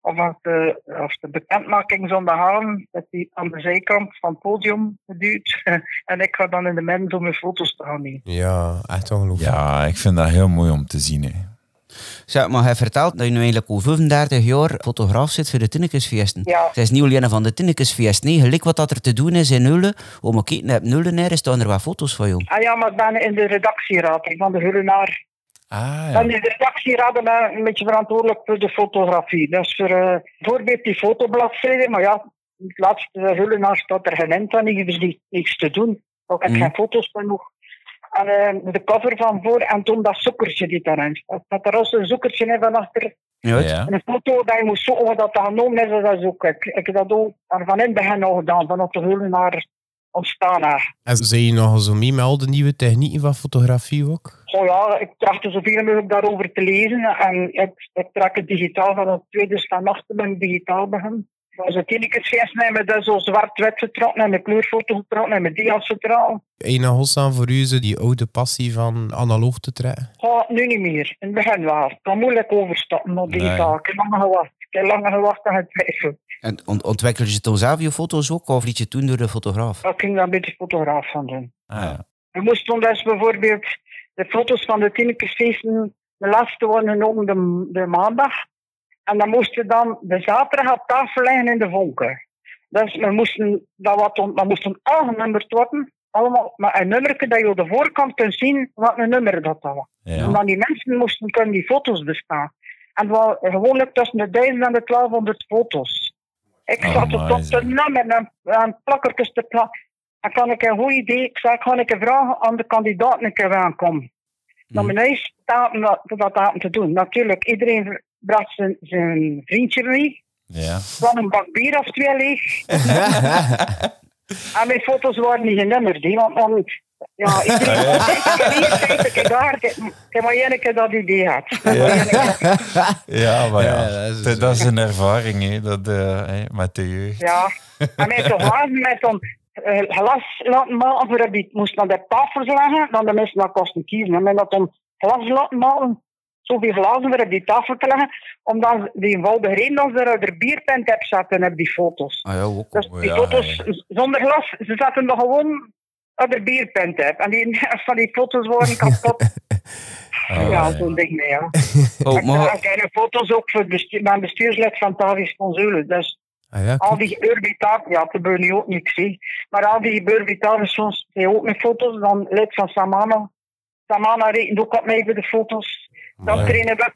Speaker 6: Of als de, als de bekendmaking dat hij aan de zijkant van het podium duwt. [laughs] en ik ga dan in de midden om mijn foto's te gaan nemen.
Speaker 3: Ja, echt ongelooflijk.
Speaker 1: ja, ik vind dat heel mooi om te zien. Hè.
Speaker 2: Zeg, maar hij vertelt dat je nu eigenlijk al 35 jaar fotograaf zit voor de Tinnekesfeesten.
Speaker 6: Ja.
Speaker 2: Het is niet alleen van de Tinnekesfeest. Nee, gelijk wat dat er te doen is in Nullen. Om een kijken naar Nullen er staan er wat foto's van jou.
Speaker 6: Ah ja, maar ik ben in de redactieraad van de Hulenaar.
Speaker 1: Ah,
Speaker 6: Dan
Speaker 1: ja.
Speaker 6: is de redactieraad ben een beetje verantwoordelijk voor de fotografie. Dus voor eh, bijvoorbeeld die fotobladzijde, maar ja, het laatste Hullenaar staat er geen eind aan, die is niet, niks te doen. Ik heb
Speaker 2: Mhm.
Speaker 6: geen foto's genoeg. En eh, de cover van voor en toen dat zoekertje die daarin staat. Dat er als een zoekertje in van achter.
Speaker 2: Ja,
Speaker 1: Ja.
Speaker 6: En een foto dat je moet zoeken wat dat genomen is, dat is ook. Ik, ik heb dat ook er van in het begin al gedaan, vanaf de Hullenaar ontstaan is.
Speaker 3: En zijn je nog zo mee met al de nieuwe technieken van fotografie ook?
Speaker 6: Oh ja, ik trachtte zoveel mogelijk daarover te lezen. En ik, ik trek het digitaal van het tweede staan achter ben ik digitaal begonnen. Als het keer feest nemen, dat is zo zwart-wit vertrokken en een kleurfoto vertrokken en met dia's vertrokken.
Speaker 3: Een hossaan voor u zo die oude passie van analoog te trekken?
Speaker 6: Oh, nu niet meer. In het begin wel. Ik kan moeilijk overstappen op digitaal.
Speaker 1: Nee.
Speaker 6: Ik heb lang gewacht. Ik heb lang gewacht en getwijfeld.
Speaker 2: En ont ontwikkel je toen zelf je foto's ook, of liet je toen door de fotograaf?
Speaker 6: Ik ging daar een beetje fotograaf van doen.
Speaker 1: Ah, ja.
Speaker 6: We moesten dus bijvoorbeeld de foto's van de Tinekesfeesten, de laatste worden genomen de, de maandag. En dan moesten dan de zaterdag op tafel liggen in de vonken. Dus we moesten dat wat dat moesten aangenummerd worden. Allemaal met een nummer dat je op de voorkant kunt zien wat een nummer dat was.
Speaker 1: Ja.
Speaker 6: Omdat die mensen moesten kunnen die foto's bestaan. En was gewoonlijk tussen de 1000 en de 1200 foto's. Ik
Speaker 1: Oh,
Speaker 6: zat tot de nummer en, en plakkertjes te plakken. Dan kan ik een goed idee. Ik zei, ga ik vragen aan de kandidaten een keer aankomen. Naar
Speaker 2: Mhm.
Speaker 6: mijn staat dat, dat aan te doen. Natuurlijk, iedereen bracht zijn, zijn vriendje mee.
Speaker 1: Ja.
Speaker 6: Dan een bak bier of twee leeg. [laughs] en mijn foto's waren niet genummerd. hè, Want dan, ja, iedereen kijk ik daar. Ik maar één keer dat idee gehad. [laughs]
Speaker 1: Ja, maar ja,
Speaker 3: Ja, dat is
Speaker 1: dat, dat is een ervaring hè, dat, eh, hè, met de jeugd.
Speaker 6: Ja, en met zo'n glazen met zo'n eh, glas laten maken voor die moest naar de tafel leggen, dan de mensen dat kosten kiezen. En met dat dan glas laten maken, zoveel glazen voor op die tafel te leggen, omdat die eenvoudige reden dat ze er de bierpent heb zetten op die foto's.
Speaker 2: Ah ja, ook.
Speaker 6: Dus die
Speaker 1: ja,
Speaker 6: foto's
Speaker 1: ja.
Speaker 6: zonder glas, ze zetten er gewoon op de bierpent heb. En die [laughs] van die foto's worden [laughs] kapot.
Speaker 1: Ah,
Speaker 6: ja,
Speaker 1: ja.
Speaker 6: zo'n ding mee, ja. [laughs]
Speaker 2: Oh,
Speaker 6: Ik
Speaker 2: maar,
Speaker 6: ik heb foto's ook voor het bestuur, mijn bestuurslid van Tavis Consulen. Dus
Speaker 3: Ah ja,
Speaker 6: al die gebeurvitaal, ja, dat gebeurt nu ook niks, hè. Maar al die gebeurvitaal soms zijn ook met foto's. Dan lid van Samana. Samana rekent ook op mij voor de foto's. Dan
Speaker 3: Mooi.
Speaker 6: trainen we,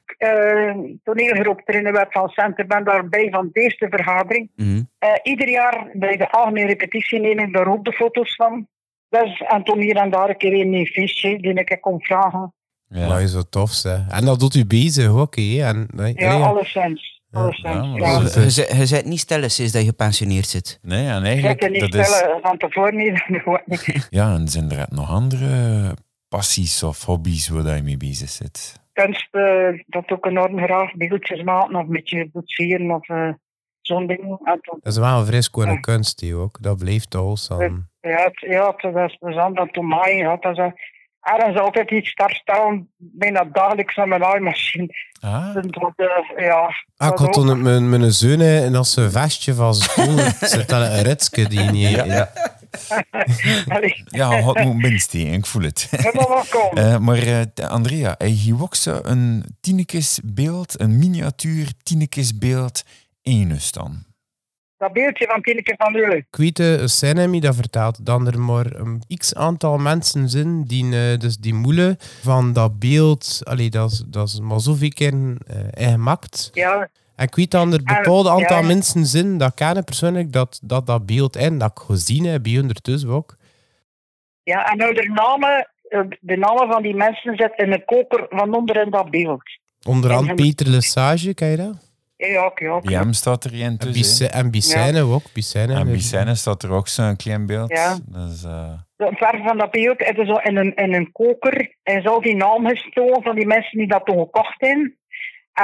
Speaker 6: uh, toneelgroep trainen we van Center. ben daarbij van de eerste vergadering.
Speaker 2: Mhm.
Speaker 6: Eh, ieder jaar bij de algemene repetitie neem ik daar ook de foto's van. Dus, en toen hier en daar een keer een feestje die ik kom vragen.
Speaker 1: Ja.
Speaker 3: Maar is zo tof, zeg. En dat doet u bezig ook, hè. En, nee,
Speaker 6: Ja,
Speaker 3: nee,
Speaker 6: alleszins. Alleszins.
Speaker 1: ja, maar
Speaker 6: Ja,
Speaker 1: dat
Speaker 2: je, zit- je niet stil sinds dat je gepensioneerd zit.
Speaker 1: Nee, en eigenlijk,
Speaker 6: kan niet
Speaker 1: dat is...
Speaker 6: stellen van tevoren [laughs] niet.
Speaker 1: Ja, en zijn er nog andere passies of hobby's waar je mee bezig zit?
Speaker 6: Kunst, eh, dat ook enorm graag. Beeldjes maken of een beetje boetseren of eh, zo'n ding.
Speaker 3: Dat is wel een
Speaker 6: Ja.
Speaker 3: kunst, die ook. Dat blijft toch.
Speaker 6: Ja, het, ja, het was plezant dat toen maaien. Ja, dat is, eh, ergens altijd iets daar staan, bijna dagelijks aan mijn naaimachine.
Speaker 1: Ah,
Speaker 6: dat, eh, ja,
Speaker 3: Ah, ik
Speaker 6: dat
Speaker 3: had toen mijn, mijn zoon hè, en als een vestje van school [laughs] zit dan een ritske die niet...
Speaker 1: Ja. [laughs] ja, het moet minst die, ik voel het. [laughs] Eh, maar eh, t- Andrea, hij ook zo een Tinekesbeeld, een miniatuur Tinekesbeeld in je dan.
Speaker 6: Dat beeldje van Tineke van Ullen.
Speaker 3: Ik weet, eh, een Senemi dat vertelt dat er maar een x aantal mensen zijn die, eh, dus die moelen van dat beeld, allee, dat, is, dat is maar zoveel keer eh, ingemaakt.
Speaker 6: Ja,
Speaker 3: ik weet dat er bepaald aantal
Speaker 6: ja.
Speaker 3: mensen zijn, dat kennen persoonlijk, dat dat, dat beeld in, dat ik gezien heb, bij ondertussen ook.
Speaker 6: ja, en nou de namen, eh, de namen van die mensen zitten in een koker van onder in dat beeld.
Speaker 3: Onder
Speaker 6: En
Speaker 3: Peter Lesage, ken je dat?
Speaker 6: Ja, ja, ja.
Speaker 1: Hem staat er
Speaker 3: En
Speaker 1: tussen.
Speaker 3: En Bicène ook. Bicène.
Speaker 1: En bij Senne staat er ook zo'n klein beeld.
Speaker 6: Ja.
Speaker 1: Dus, eh,
Speaker 6: De verf van dat beeld is zo in een, in een koker. En zo die naam gestolen van die mensen die dat toen gekocht hebben.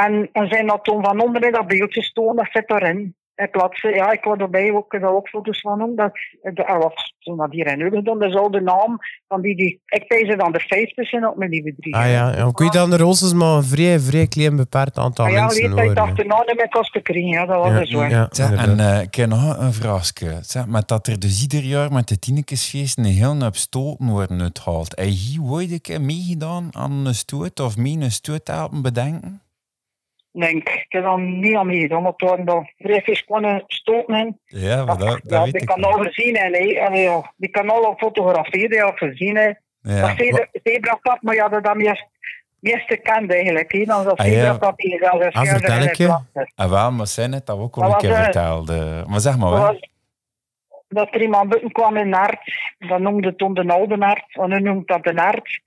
Speaker 6: En, en zijn dat toen van onder in dat beeldje gestolen, dat zit erin. Ik laat ze, ja, ik word erbij ook, daar ook foto's van doen. Dat, dat, was toen dat hier in Ugen doen, dat is al de naam van die, die ik denk ze dan de 50 zijn op mijn lieve drie.
Speaker 3: Ah ja, ja ik weet dat er ons is maar een vrij, vrij klein beperkt aantal
Speaker 6: Ah ja,
Speaker 3: mensen
Speaker 6: weet dat ik dacht de naam niet meer kosten krijgen, ja, dat was
Speaker 3: Ja,
Speaker 6: dus zo.
Speaker 3: ja, inderdaad.
Speaker 1: en eh, ik heb nog een vraagje. Zeg, met dat er dus ieder jaar met de Tinekesfeesten een heel hoop stoten worden uitgehaald. Heb je ooit een keer meegedaan aan een stoot of mee een stoot helpen bedenken?
Speaker 6: Denk, ik heb dan niet aan meegedaan, want waren dan vrij spannende stoten in.
Speaker 1: Ja, maar dat, dat
Speaker 6: ja,
Speaker 1: weet
Speaker 6: die
Speaker 1: ik
Speaker 6: kan
Speaker 1: wel.
Speaker 6: al gezien en nee, en ja, die kan al op fotograferen, ja, gezien hè.
Speaker 1: Ja.
Speaker 6: dat zebra- zebrapad, maar ja, dat dan meest, meest kent eigenlijk, hè. Dan dat
Speaker 1: Ah, ja.
Speaker 6: zebrapad die zelf is.
Speaker 3: Ah, vertel ik je.
Speaker 1: Ah, wel, maar zij net dat ook al
Speaker 6: Dat
Speaker 1: een keer
Speaker 6: eh,
Speaker 1: vertelde. Maar zeg maar,
Speaker 6: Dat, was, dat er iemand buiten kwam in Naert, dat noemde het toen de oude Naert, en nu noemt dat de Naert.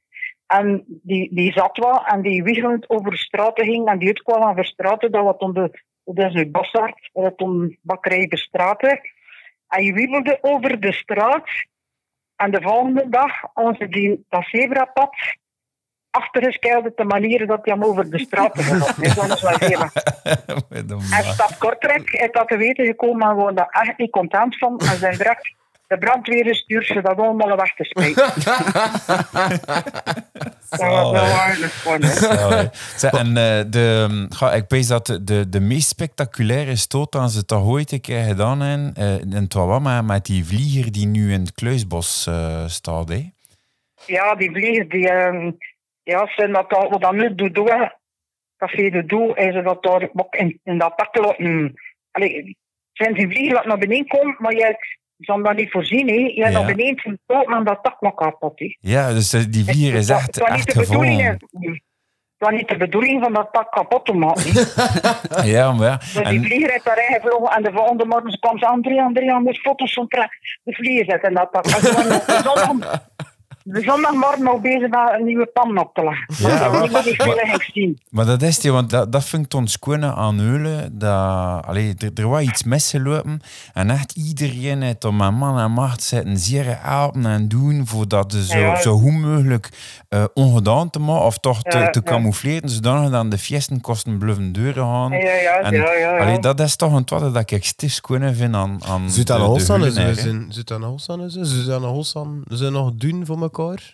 Speaker 6: En die, die zat wel en die wiegelend over straten ging en die uitkwam aan Verstraten, dat was toen de, dat is nu Bossaard, dat toen bakkerij Verstraten. En je wiebelde over de straat en de volgende dag, onze die, dat zebrapad, achtergeskeilde te manieren dat hij hem over de straat ging. Dus dat is wel [laughs]
Speaker 1: een
Speaker 6: En stad Kortrijk is dat te weten gekomen en waren daar echt niet content van. En zijn direct de brandweer stuurt ze dat allemaal weg te spijten. [laughs] dat was
Speaker 1: en eh, de, ga, ik weet dat de, de, meest spectaculaire stoot aan ze toch ooit een keer gedaan hebben, eh, in Wawa met die vlieger die nu in het Kluisbos eh, staat. Hè?
Speaker 6: Ja, die vliegen, die... ehm ja, zijn dat al, wat dat nu doet doen, Café de Doe, is ze dat daar ook in, in dat pak laten... Allee, zijn die vliegen laten naar beneden komen, maar je zal dat niet voorzien, hè. Je
Speaker 1: Ja.
Speaker 6: hebt naar beneden zijn poot aan dat tak maar kapot, hè.
Speaker 1: Ja, dus eh, die vlieger is
Speaker 6: Het
Speaker 1: echt,
Speaker 6: was niet
Speaker 1: echt
Speaker 6: de bedoeling, was niet de bedoeling van dat pak kapot te maken. [laughs]
Speaker 1: Ja, maar ja.
Speaker 6: Dus die vlieger heeft daarin gevlogen en de volgende morgen kwam ze André, André, aan de foto's van tra- de vlieger zetten. En dat, [laughs] dat, zondagmorgen nog bezig met een nieuwe pan op te leggen.
Speaker 1: Ja,
Speaker 6: dat moet ik veel ging zien.
Speaker 1: maar dat is die, want dat, dat vind ik ons kunnen aan Heulen. Dat, allee, er, er was iets misgelopen. En echt iedereen heeft om mijn man en macht zitten zeer helpen en doen voor dat ze zo,
Speaker 6: Ja.
Speaker 1: zo goed mogelijk eh, ongedaan te maken of toch te,
Speaker 6: Ja,
Speaker 1: te
Speaker 6: ja.
Speaker 1: camoufleren, zodanig dat de fiesten kosten bluffen deuren gaan.
Speaker 6: Ja, ja,
Speaker 1: En,
Speaker 6: ja, ja, ja.
Speaker 1: allee, dat is toch een twat dat ik stiefs kunnen vind aan, aan
Speaker 3: Zit
Speaker 1: de,
Speaker 3: aan
Speaker 1: de
Speaker 3: Holsan is zijn nog doen voor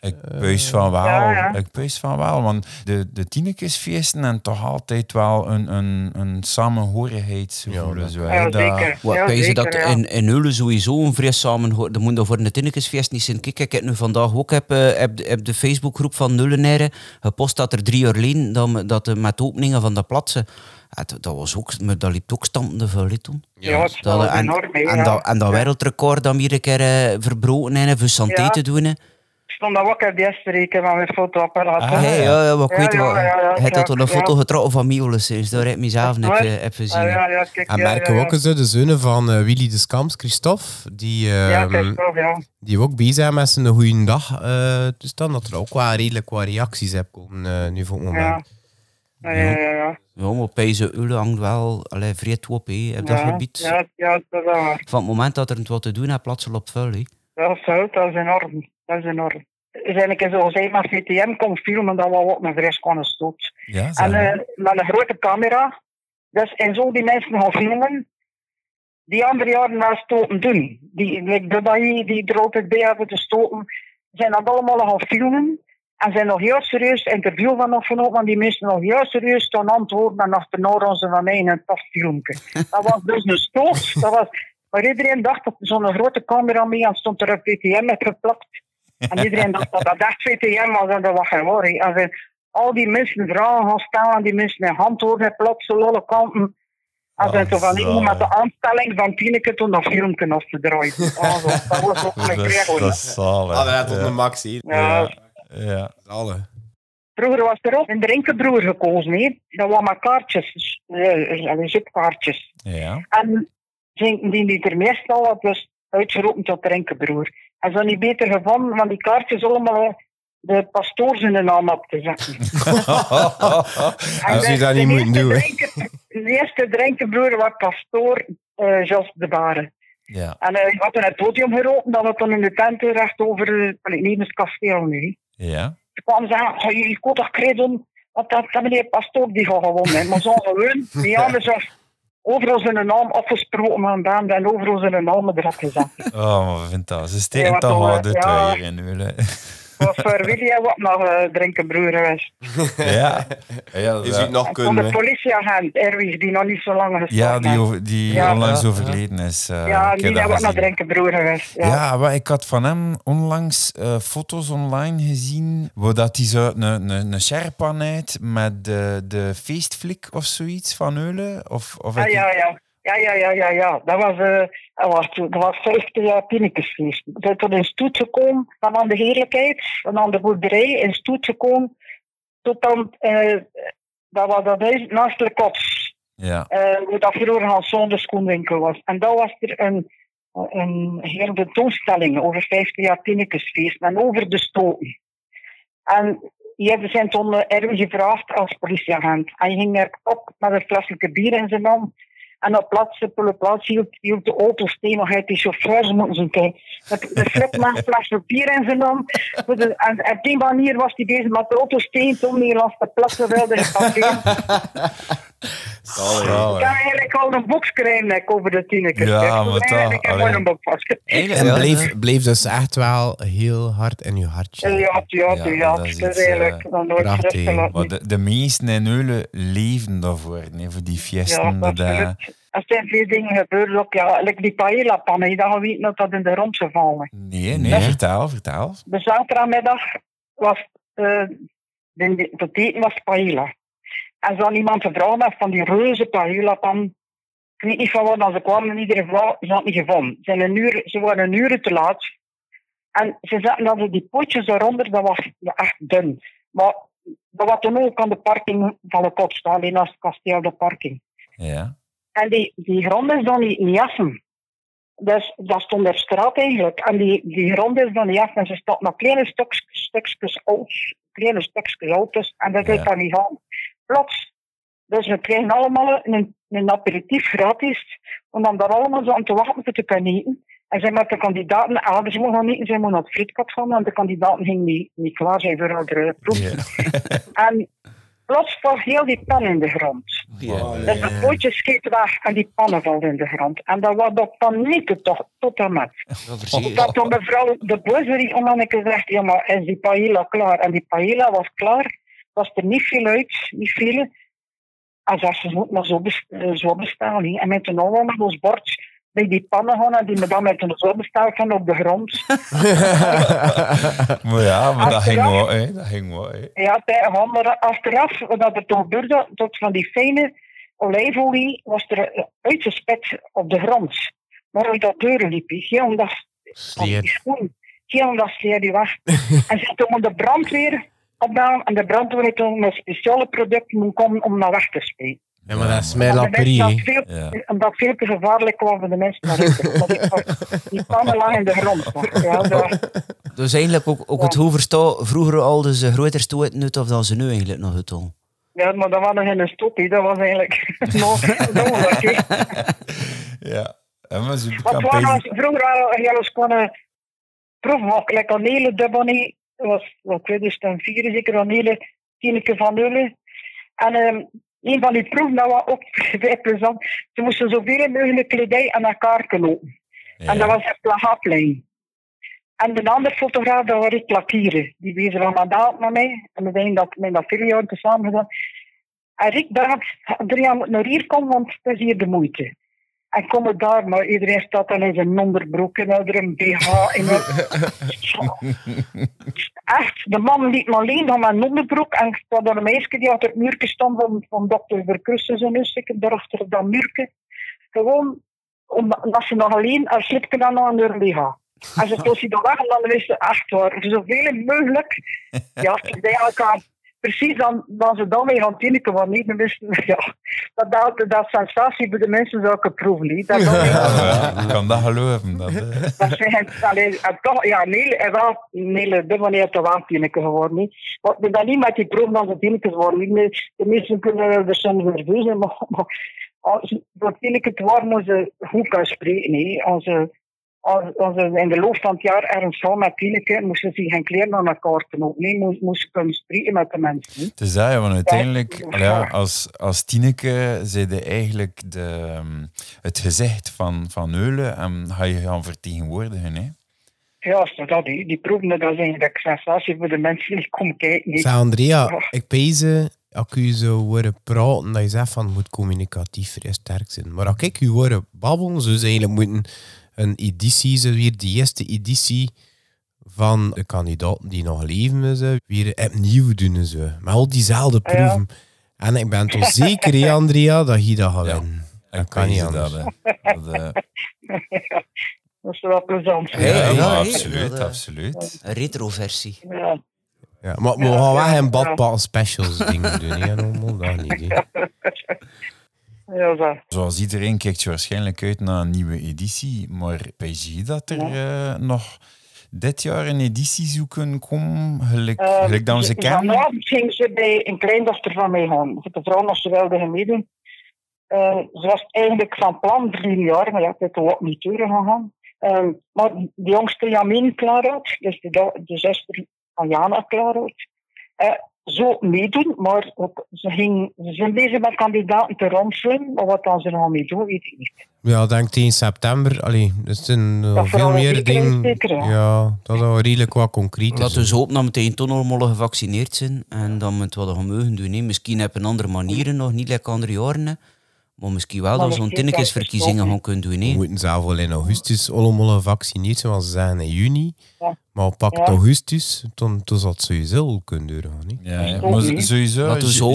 Speaker 1: Ik peus van wel.
Speaker 6: Ja, ja.
Speaker 1: Ik peus van wel. Want de, de Tinekesfeesten en toch altijd wel een, een, een samenhorigheidsgevoel.
Speaker 3: Ja,
Speaker 1: zo,
Speaker 6: Ja, zeker.
Speaker 2: Wat,
Speaker 6: ja, zeker,
Speaker 2: dat
Speaker 6: ja.
Speaker 2: in, in Eulen sowieso een vrij samen... Dat moet voor een Tinnekesfeest niet zijn. Kijk, ik heb nu vandaag ook heb, eh, heb, de- heb de Facebookgroep van Nullenaren gepost dat er drie jaar geleden dat, me- dat de, met de openingen van de plaatsen... Dat, dat was ook, maar dat liep ook stampende vuil, toen.
Speaker 6: Ja, het
Speaker 2: Dat,
Speaker 6: was
Speaker 2: en,
Speaker 6: enorm,
Speaker 2: en,
Speaker 6: ja.
Speaker 2: dat, en dat wereldrecord dat we hier een keer eh, verbroken hebben voor santé
Speaker 6: Ja.
Speaker 2: te doen.
Speaker 6: Stond daar wakker die eerste reken van mijn fotoapparaat.
Speaker 1: Ah.
Speaker 2: Hey, ja, ja, maar ik
Speaker 6: Ja,
Speaker 2: weet
Speaker 6: ja,
Speaker 2: wel.
Speaker 6: ja, ja,
Speaker 2: Hij had
Speaker 6: ja,
Speaker 2: toen een
Speaker 6: ja.
Speaker 2: foto getrokken van Miolis, dus daar heb ik mezelf net
Speaker 6: Waar?
Speaker 2: eh, heb gezien.
Speaker 6: Ah, ja, ja, kijk,
Speaker 3: En
Speaker 6: ja,
Speaker 3: merken
Speaker 6: ja,
Speaker 3: we
Speaker 6: ja.
Speaker 3: ook eens de zonen van eh, Willy de Skams, Christophe, die,
Speaker 6: Ja,
Speaker 3: ehm,
Speaker 6: kijk, ja.
Speaker 3: die ook bezig zijn met zijn goede dag. eh dus dan dat er ook wel redelijk wat reacties heb komen nu voor het moment.
Speaker 6: Ja. Ja, ja, ja, ja.
Speaker 2: Ja, maar Pijze Ule hangt wel allee, vrij op dat
Speaker 6: Ja,
Speaker 2: gebied.
Speaker 6: Ja, ja, dat is wel waar.
Speaker 2: Van het moment dat er wat te doen is, plaatsen op vuil.
Speaker 6: is fout, dat is enorm. Dat is enorm. Eigenlijk is zo gezegd, maar VTM kon filmen, dat we wat met fris konden stoot.
Speaker 1: Ja,
Speaker 6: En eh, met een grote camera. Dus en zo die mensen gaan filmen, die andere jaren wel stoten doen. Die, like de die, die er altijd bij hebben te stoten, zijn dat allemaal gaan filmen. En zijn nog heel serieus interview van opgenomen, want die mensen nog heel serieus toen antwoorden en achterna onze van mij in een tof filmpje. Dat was dus een stoot. Dat was, maar iedereen dacht dat zo'n grote camera mee en stond er een VTM met geplakt. En iedereen dacht dat dat echt VTM was en dat was geen. En al die mensen vragen gaan stellen, die mensen in antwoorden plat, zo alle kanten. En zijn toch van
Speaker 1: zalig.
Speaker 6: met de aanstelling van Tineke toen dat filmpje als te draaien. [laughs] Ah, zo, dat was ook een
Speaker 1: dat, is,
Speaker 6: kregel.
Speaker 1: dat is zalig.
Speaker 3: Ah, dat tot
Speaker 1: ja.
Speaker 3: een max hier.
Speaker 6: Ja.
Speaker 1: ja.
Speaker 3: Alle.
Speaker 6: Vroeger was er ook een drinkenbroer gekozen, hè. dat was maar kaartjes, eh, eh, zipkaartjes.
Speaker 1: Ja.
Speaker 6: En die, die, er meestal wat dus uitgeroepen tot drinkenbroer. En ze niet beter gevonden van die kaartjes allemaal eh, de pastoor zijn naam op te zetten. [laughs] En
Speaker 3: Als je
Speaker 6: de-
Speaker 3: dat
Speaker 6: de
Speaker 3: niet moet doen,
Speaker 6: De eerste drinkenbroer was pastoor eh Jos de Baren.
Speaker 1: ja.
Speaker 6: En hij had toen het podium geroepen, dat we toen in de tent recht over uh, nee, het kasteel nu.
Speaker 1: Ja.
Speaker 6: Ze kwamen zeggen, "Ga je je kon toch krijgen, want dat, dat meneer pastoor die gaat gewonnen. hè." Maar zo gewoon, die [laughs] anders was overal zijn naam afgesproken aan band en overal zijn naam erop gezet. [laughs]
Speaker 1: Oh, dat. Ze steken toch wel de twee hier in.
Speaker 6: Was voor Willy en wat nog uh, drinkenbroer geweest. [laughs]
Speaker 1: Ja. Ja,
Speaker 3: Je
Speaker 1: dat-
Speaker 3: ziet nog kunnen.
Speaker 6: de
Speaker 3: hè.
Speaker 6: politieagent, Erwis, die nog niet zo lang gestaan
Speaker 1: ja, die, over, die
Speaker 6: Ja.
Speaker 1: onlangs
Speaker 3: Ja.
Speaker 1: overleden is. eh,
Speaker 6: Ja, die hebben ook nog
Speaker 1: gezien.
Speaker 6: drinkenbroer geweest. Ja.
Speaker 1: Ja, maar ik had van hem onlangs eh, foto's online gezien. Waar dat hij zo een, een, een Sherpa met de, de feestflik of zoiets van Eulen. Of, of je-
Speaker 6: ja, ja. Ja, ja, ja, ja, ja. Dat was, eh dat was, dat was 50 jaar Pinnekesfeest. We zijn toen in Stoet gekomen, van aan de heerlijkheid, van aan de boerderij, in Stoet gekomen. Tot dan, eh, dat was dat huis naast de kots.
Speaker 1: Ja.
Speaker 6: waar dat vroeger Hans de schoenwinkel was. En daar was er een, een hele tentoonstelling over 50 jaar Pinnekesfeest en over de stoten. En die hebben zijn toen Erwin gevraagd als politieagent. En je ging er op met een flesje bier in zijn hand. En op plaats, op hield, de auto steen nog uit die chauffeurs moeten kijken. Met de flip met een flesje bier in zijn hand. En op die manier was hij bezig met de auto steen hij langs de plassen wilde passeren. [laughs]
Speaker 1: Zalig.
Speaker 6: Ik kan eigenlijk al een boek schrijven like, over de tienekes.
Speaker 1: Ja, maar toch,
Speaker 6: Ik heb
Speaker 1: allee.
Speaker 6: een vast.
Speaker 3: En
Speaker 2: Ja,
Speaker 3: bleef, bleef dus echt wel heel hard in je hartje.
Speaker 6: Ja, ja, ja.
Speaker 1: Ja,
Speaker 6: ja,
Speaker 1: dat is
Speaker 6: Dat is
Speaker 1: iets,
Speaker 6: eigenlijk
Speaker 1: eh,
Speaker 6: dan nooit
Speaker 1: de, de meesten in Eulen leven daarvoor. Nee, voor die
Speaker 6: Ja,
Speaker 1: fiesten. dat, eh.
Speaker 6: Er zijn veel dingen gebeurd ook. Ja, like die paella-pannen, je dan weten dat dat in de rond gevallen.
Speaker 1: nee, nee,
Speaker 3: Nee.
Speaker 1: vertel, vertel.
Speaker 6: De zaterdagmiddag was eh de, eten was paella. En zo iemand gevraagd heeft van die reuze paella-pan. Ik weet niet van waar dat ze kwamen in ieder geval, ze had niet gevonden. Ze, zijn een uur, ze waren een uur te laat. En ze zetten dat die potjes daaronder, dat was echt dun. Maar dat was toen ook aan de parking van de kot staan, alleen naast het kasteel de parking.
Speaker 1: Ja.
Speaker 6: En die, die grond is dan niet, niet effen. Dus dat stond op straat eigenlijk. En die, die grond is dan niet effen. En ze staat nog kleine stukjes, stukjes oud. Kleine stukjes auto's. En dat
Speaker 1: Ja.
Speaker 6: is dan niet gaan. Plots. Dus we kregen allemaal een, een aperitief gratis. Om dan daar allemaal zo aan te wachten te kunnen eten. En zijn met de kandidaten, ah, ze mogen gaan eten, ze mogen naar het frietkat gaan. Want de kandidaten gingen niet, niet klaar zijn voor de proef. [laughs] En plots valt heel die pan in de grond. Dus het potje schiet weg en die pannen vallen in de grond. En dat was dat paniek toch, tot en met. Dat toen mevrouw de buzzerie om gezegd, ja maar is die paella klaar? En die paella was klaar, was er niet veel uit, niet veel. En zei ze, moet maar zo, best- eh, zo bestaan. hè. En met een allemaal met ons bord bij die pannen gaan en die me dan met een zo besteld van op de grond. [laughs]
Speaker 1: Maar ja, maar dat ging wel, hè. Dat ging wel, hè.
Speaker 6: Ja, tegen maar achteraf, wat er toen gebeurde, tot van die fijne olijfolie was er eh, uitgespet op de grond. Maar uit dat deuren liep ik, ja, omdat
Speaker 3: Sleer.
Speaker 6: schoen Heel dat sleer die weg. [laughs] en ze toen de brandweer opbellen. En de brandweer toen met speciale producten moeten komen om dat weg te spreken.
Speaker 3: Ja, maar dat is mijn
Speaker 6: Omdat
Speaker 3: lapperie.
Speaker 6: veel,
Speaker 1: Ja.
Speaker 6: Omdat veel te gevaarlijk was voor de mensen. Omdat die, pannen [laughs] lagen in de grond. Ja, dat, [laughs]
Speaker 2: Dus eigenlijk ook, ook het hoeverstaan vroeger al dus een groter stoot nut of dan ze nu eigenlijk nog het al.
Speaker 6: ja, maar dat was nog geen stop. hè. Dat was eigenlijk [laughs] nog.
Speaker 1: Ja. En maar ze pezen-
Speaker 6: vroeger waren we eens kunnen proeven. Like een hele dubbel was, wat ik weet, is het een vier zeker een hele tieneke van. En ehm, een van die proeven, dat was ook [laughs] vrij plezant. Ze moesten zoveel mogelijk kledij aan elkaar knopen. En dat was een plagaplijn. En de andere fotograaf, dat was ik Lakieren. Die wees aan daad met mij. En we zijn dat met dat vier jaar tezamen gedaan. En Rick dacht, Adriaan moet naar hier komen, want het is hier de moeite. En kom ik daar, maar iedereen staat dan in zijn onderbroek en er een BH in. [laughs] Echt, de man liep me alleen dan mijn onderbroek. En ik had een meisje die achter het muurtje stond van, van dokter Verkrussen en dus ik daarachter dat muurtje. Gewoon, omdat ze nog alleen, als slipje dan nog aan de BH. Als ze toen dan weg, dan wist ze echt waar. Zoveel mogelijk, ja, bij elkaar. Precies dan, dan ze dan weer gaan tinniken, want niet meer wisten, [laughs] ja, dat, dat, dat sensatie bij de mensen ik proeven. niet. Dat, dat,
Speaker 1: Ja, kan dat geloven. Dat, eh. [laughs]
Speaker 6: dat zijn, allee, toch, ja, nee, en wel, nee, de manier te wel tinniken geworden. Niet. Want dan niet met die proeven dan ze tinniken worden. niet. De mensen kunnen er soms nerveus zijn, maar, maar als voor tinniken te worden, moeten ze goed kunnen spreken. Nee. Als, ze- als, in de loop van het jaar ergens gaan met tinniken, moesten ze geen kleren aan elkaar knopen. Nee, moest, moest kunnen spreken met de mensen. niet.
Speaker 1: Het is dat, ja, want uiteindelijk,
Speaker 6: Ja.
Speaker 1: als, als Tineke, zei je eigenlijk de, ehm, het gezicht van, van Eulen en ga je gaan vertegenwoordigen. Hè?
Speaker 6: Ja, dat, die, die proeven, dat is eigenlijk sensatie voor de mensen die komen kijken.
Speaker 3: Zeg, Andrea,
Speaker 6: Ja.
Speaker 3: ik pees als ik u zou horen praten, dat je zegt van moet communicatief vrij sterk zijn. Maar als ik u horen babbelen, zou ze eigenlijk moeten een editie, zo weer de eerste editie van de kandidaten die nog leven, zo, weer opnieuw doen. Zo. Met al diezelfde
Speaker 6: Ah, Ja.
Speaker 3: proeven. En ik ben toch zeker, hè, Andrea, dat je dat gaat
Speaker 1: Ja.
Speaker 3: Dat kan niet anders.
Speaker 1: dat, hè. Dat, [laughs]
Speaker 6: Dat is wel plezant.
Speaker 1: ja,
Speaker 2: Ja,
Speaker 1: ja,
Speaker 2: ja,
Speaker 1: absoluut,
Speaker 2: dat, eh,
Speaker 1: absoluut.
Speaker 2: Een retroversie.
Speaker 6: Ja.
Speaker 3: Ja, maar we gaan wel geen badpaal specials dingen doen. hè, allemaal, dat niet. hè. [laughs]
Speaker 6: Ja, zo.
Speaker 1: Zoals iedereen kijkt je waarschijnlijk uit naar een nieuwe editie, maar PSG dat er eh, nog dit jaar een editie zoeken komt, gelijk, gelijk dan ze kennen.
Speaker 6: Vanavond ging ze bij een kleindochter van mij gaan. De vrouw als ze wilde gaan meedoen. Eh, ze was eigenlijk van plan drie jaar, maar ja, ik heb er ook niet door gegaan. Eh, maar de jongste Jamin Klaarhout, dus de, de zuster van Jana Klaarhout, eh zo meedoen, maar ook, ze, ging, ze zijn bezig met kandidaten te ronselen, maar wat dan ze nog mee doen, weet ik niet.
Speaker 3: Ja, ik denk tegen september. Allee, er zijn eh,
Speaker 6: Dat
Speaker 3: veel
Speaker 6: vooral
Speaker 3: meer
Speaker 6: zeker
Speaker 3: dingen.
Speaker 6: zeker, ja.
Speaker 3: ja, dat is wel redelijk wat concreet.
Speaker 2: Laten
Speaker 3: is.
Speaker 2: we dus hopen dat meteen toch allemaal gevaccineerd zijn en dan met wat we mogen doen. Misschien heb een andere manieren nog, niet lekker andere jaren. Hè. Maar misschien wel
Speaker 6: Maar
Speaker 2: dat we zo'n tinnekesverkiezingen gaan kunnen doen.
Speaker 3: We
Speaker 2: hè.
Speaker 3: moeten zelf wel in augustus allemaal gevaccineerd zijn, want ze zeggen in juni.
Speaker 6: Ja.
Speaker 3: Maar
Speaker 6: Ja.
Speaker 3: augustus, dan, dan zal het sowieso wel kunnen niet?
Speaker 1: Ja, ja. Maar
Speaker 6: niet.
Speaker 1: sowieso,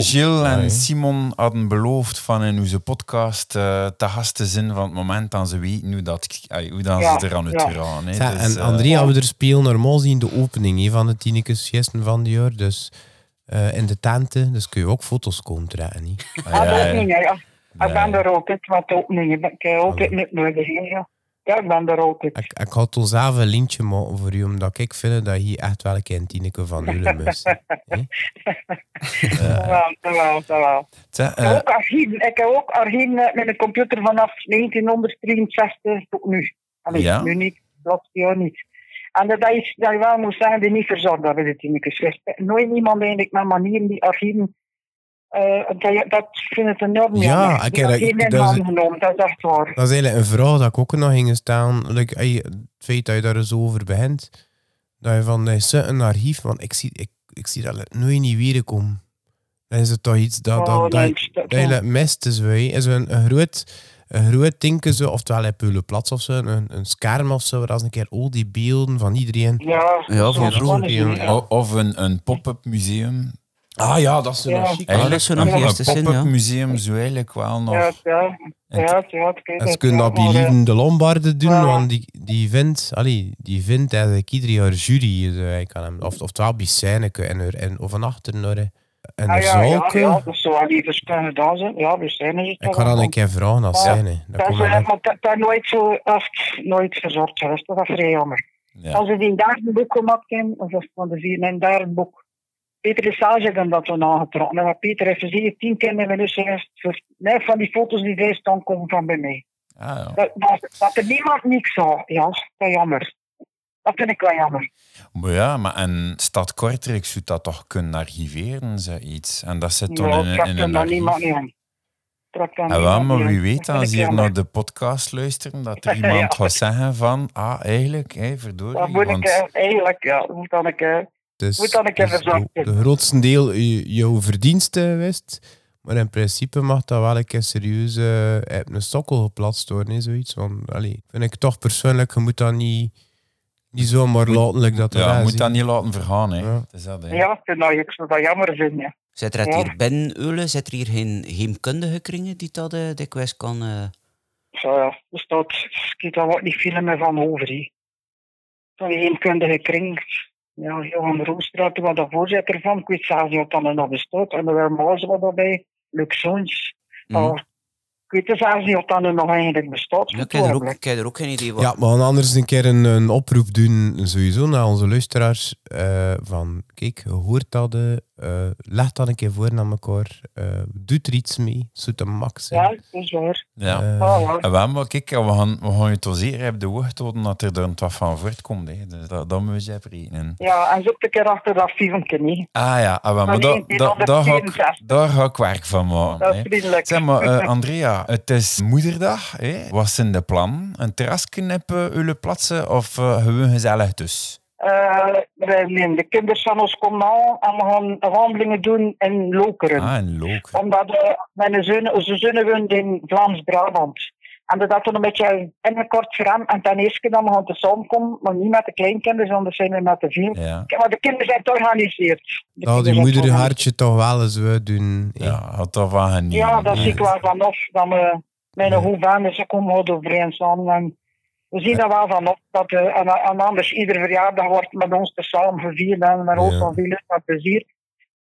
Speaker 1: Gilles en
Speaker 3: Ja, ja.
Speaker 1: Simon hadden beloofd van in onze podcast eh, te gast te zijn van het moment dat ze weten hoe, dat, hoe dat
Speaker 6: Ja,
Speaker 1: ze eraan
Speaker 6: ja.
Speaker 1: uitgaan. hè.
Speaker 3: Zeg,
Speaker 1: Dus,
Speaker 3: en
Speaker 1: eh,
Speaker 3: Andrea, we er spelen normaal zien de opening hè, van de Tinekesfeesten van het jaar. Dus eh, in de tenten, dus kun je ook foto's komen trekken. niet?
Speaker 1: ah,
Speaker 6: Ah,
Speaker 1: ja, ja.
Speaker 6: Ja. Ik ben er altijd wat openingen. Ik heb altijd niet nodig. Ja. ja, ik ben er altijd.
Speaker 3: Ik, ik had toen zelf een lintje maken voor u, omdat ik vind dat je echt wel een keer een Tineke van [laughs] Ulen hè. [laughs]
Speaker 6: Jawel, jawel, jawel.
Speaker 1: Zeg,
Speaker 6: Ik heb ook archieven. Met een computer vanaf 1963 tot nu. Allee,
Speaker 1: Ja?
Speaker 6: nu niet, dat jaar niet. En dat is dat je wel moet zeggen, die niet verzorgd hebben, de Tinekes. Nooit iemand eigenlijk met manieren die archieven. Eh, dat, dat vind ik enorm
Speaker 3: Ja,
Speaker 6: jammer.
Speaker 3: ik heb dat-
Speaker 6: genomen, dat is echt waar.
Speaker 3: Dat is eigenlijk een vraag dat ik ook nog ging stellen. Like, ey, het feit dat je daar zo over begint, dat je van is een archief, want ik zie, ik, ik zie dat het nooit niet weer komen. Dan is het toch iets dat, dat,
Speaker 6: Oh,
Speaker 3: dat, je
Speaker 6: ja.
Speaker 3: mist. Is, wij. is een, een groot, een groot ding, zo, oftewel een Peulenplatz of zo, een, een scherm of zo, waar als een keer al die beelden van iedereen.
Speaker 6: Ja,
Speaker 2: Ja, van vroeger,
Speaker 3: ja.
Speaker 6: ja.
Speaker 1: of een, een pop-up museum.
Speaker 3: Ah ja, dat is een
Speaker 6: Ja.
Speaker 3: chic.
Speaker 1: Eigenlijk
Speaker 2: dat nog
Speaker 1: een,
Speaker 2: eerste zin,
Speaker 1: pop-up
Speaker 2: ja.
Speaker 1: museum zou eigenlijk wel nog...
Speaker 6: Ja, ja, ja, ja,
Speaker 3: En ze
Speaker 6: het,
Speaker 3: kunnen
Speaker 6: ja,
Speaker 3: dat bij
Speaker 6: eh,
Speaker 3: Lieden de Lombarden doen,
Speaker 6: Ja.
Speaker 3: want die, die vindt, allee, die vindt eigenlijk ieder jaar jury. is, eh, kan hem, of, oftewel bij Seineke en, er, en of een achter naar en
Speaker 6: Ah, ja, ja, ja, dat zou wel even kunnen gedaan zijn. Ja, we zijn er.
Speaker 3: Ik ga dan een keer vragen
Speaker 6: Ja.
Speaker 3: Seine. Dat
Speaker 6: Dat is,
Speaker 3: komt
Speaker 6: eh,
Speaker 3: wel
Speaker 6: maar dat, dat nooit zo echt nooit verzorgd geweest. Dat is vrij jammer.
Speaker 1: Ja.
Speaker 6: Als ze die daar een boek gemaakt hebben, of dat is van de vier en daar een boek. Peter de Sage heeft dat toen aangetrokken. En wat Peter heeft gezien, tien keer met mijn voor- nee, van die foto's die daar staan komen van bij mij.
Speaker 1: Ah, ja.
Speaker 6: Dat, dat, dat er niemand niks zou. Ja, dat is jammer. Dat vind ik wel jammer.
Speaker 1: Maar ja, maar en Stad Kortrijk zou dat toch kunnen archiveren, zoiets. En dat zit
Speaker 6: Ja,
Speaker 1: dan in, in
Speaker 6: er
Speaker 1: een
Speaker 6: dan niemand
Speaker 1: archief.
Speaker 6: niet er
Speaker 1: En wel, maar wie weet,
Speaker 6: Dat
Speaker 1: als hier naar de podcast luisteren, dat er [laughs]
Speaker 6: Ja.
Speaker 1: iemand gaat zeggen van, ah, eigenlijk, hé, verdorie.
Speaker 6: Dat moet ik
Speaker 1: want-
Speaker 6: eh, eigenlijk, ja, moet dan ik... eh,
Speaker 3: Dus,
Speaker 6: Moet dan een keer
Speaker 3: dus de, grootste deel jouw verdiensten wist. Maar in principe mag dat wel een keer serieus eh, op een sokkel geplaatst worden. hè, Zoiets. Want, allee, vind ik toch persoonlijk, je moet dat niet, niet zomaar laten like dat
Speaker 1: Ja, je moet dat niet laten vergaan, hè.
Speaker 3: Ja.
Speaker 1: Het is dat, hè.
Speaker 6: Ja, dat, ik zou dat jammer vinden. Ja.
Speaker 2: Zit er het
Speaker 6: Ja.
Speaker 2: hier binnen Eulen? Zit er hier geen heemkundige kringen die dat eh, dikwijls kan... eh,
Speaker 6: Zo ja, er staat, ik daar wat niet veel meer van over. Van die heemkundige kring. Ja, Johan Roosstraat was de voorzitter van. Ik weet zelfs niet of dat er nog bestaat. En er waren Maas wat daarbij. Luc Soens. Oh, ik weet zelfs niet of dat er nog eigenlijk bestaat.
Speaker 2: Ja, ik heb er ook, ik heb er ook geen idee wat.
Speaker 3: Ja, we gaan anders een keer een, een oproep doen, sowieso naar onze luisteraars. eh, van, kijk, je hoort dat, eh, eh, leg dat een keer voor naar elkaar. eh doe er iets mee, zoet de max. zijn.
Speaker 6: Ja, dat is waar.
Speaker 1: Ja.
Speaker 6: Ah, ja.
Speaker 1: En maar kijk, we gaan, we gaan je toch zeer op de houden dat er dan wat van voortkomt. Hè. Dus dat, dat moeten we eens rekenen.
Speaker 6: Ja, en zoek een keer achter dat filmpje niet.
Speaker 1: Ah ja, ah, maar
Speaker 6: Maar
Speaker 1: da,
Speaker 6: nee,
Speaker 1: da,
Speaker 6: die
Speaker 1: daar, ga ik,
Speaker 6: 164.
Speaker 1: daar ga ik werk van maken.
Speaker 6: Dat is
Speaker 1: hè.
Speaker 6: vriendelijk.
Speaker 1: Zeg maar, eh, [laughs] Het is moederdag. Hè? Wat zijn de plannen? Een terrasje op uh, plaatsen of uh, gewoon gezellig dus?
Speaker 6: Eh, wij nemen de kinderen van ons komen en we gaan wandelingen doen in Lokeren.
Speaker 1: Ah, en leuk.
Speaker 6: Omdat uh, mijn zoon, woont in Vlaams-Brabant. En dat toen een beetje ingekort voor hem. En ten eerste dan we gaan te samenkomen, maar niet met de kleinkinderen, anders zijn we met de vier.
Speaker 1: Ja,
Speaker 6: Maar de kinderen zijn georganiseerd. De
Speaker 3: Nou, die moeder hartje toch wel eens we doen.
Speaker 1: ja had er van genieten.
Speaker 6: Ja, dat zie ik wel vanaf. Dat we, mijn
Speaker 3: Ja.
Speaker 6: hoeven, ze komen goed overeen samen. En we zien er wel vanaf dat uh, en, en anders ieder verjaardag wordt met ons te samen gevierd en met ons
Speaker 3: Ja.
Speaker 6: van veel plezier.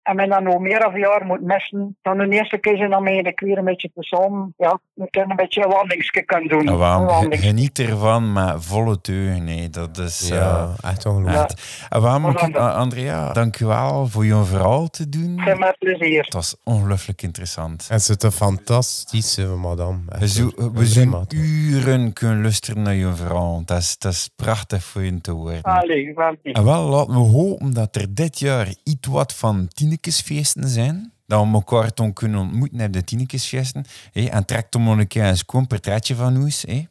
Speaker 6: En men dan nog meer of een jaar moet missen, dan de eerste keer zijn dan mee de weer een beetje te samen. Ja, we kunnen een beetje een wandelingsje kunnen doen.
Speaker 1: Ja,
Speaker 6: Een wandeling.
Speaker 1: Geniet ervan met volle teugen. Nee, dat is... eh,
Speaker 3: Ja, echt ongelooflijk.
Speaker 1: En waarom, uh, Andrea, dank u wel voor je verhaal te doen.
Speaker 6: Zijn met plezier.
Speaker 1: Het was ongelooflijk interessant.
Speaker 3: En ze is een fantastische madame. Echt
Speaker 1: We, zo,
Speaker 3: maat.
Speaker 1: uren kunnen luisteren naar je verhaal. Dat is, dat is prachtig voor je te horen.
Speaker 6: Allee, wel niet.
Speaker 1: En wel, laten we hopen dat er dit jaar iets wat van Tinekesfeesten zijn. Dat we elkaar dan kunnen ontmoeten op de Tinekesfeesten. Hé, en trek dan maar een keer een schoon portretje van ons. Hé.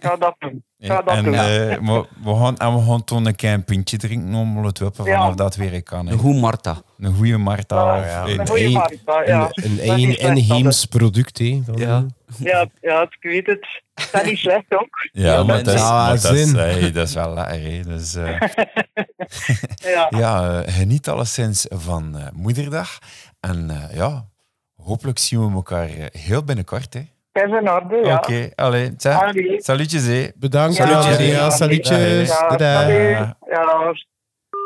Speaker 6: Ga dat doen. Ga
Speaker 1: Hé,
Speaker 6: dat
Speaker 1: En,
Speaker 6: doen.
Speaker 1: eh, maar we gaan, en we gaan toen een keer een pintje drinken om het wippen
Speaker 6: Ja.
Speaker 1: vanaf dat weer kan. Hè.
Speaker 2: Een goed Marta.
Speaker 1: Een goede Marta.
Speaker 6: Ja,
Speaker 3: ja.
Speaker 6: Een
Speaker 3: Een-
Speaker 6: Marta, ja.
Speaker 3: Een, een, een inheems product, hè.
Speaker 2: Ja.
Speaker 6: Ja, ja, ik weet het. Dat is niet slecht ook.
Speaker 1: Ja,
Speaker 2: Ja,
Speaker 1: maar, dat is,
Speaker 3: ja,
Speaker 1: maar dat, is,
Speaker 3: zin.
Speaker 1: hey, dat is wel lekker. Dus, eh, [laughs]
Speaker 6: Ja.
Speaker 1: ja, eh, geniet alleszins van eh, Moederdag. En eh, ja, hopelijk zien we elkaar eh, heel binnenkort. Hè.
Speaker 6: Dat is in orde, ja.
Speaker 1: Oké. Allee. Salutjes, hè.
Speaker 3: Bedankt, Andrea.
Speaker 6: ja,
Speaker 3: Salutjes.
Speaker 6: Ja,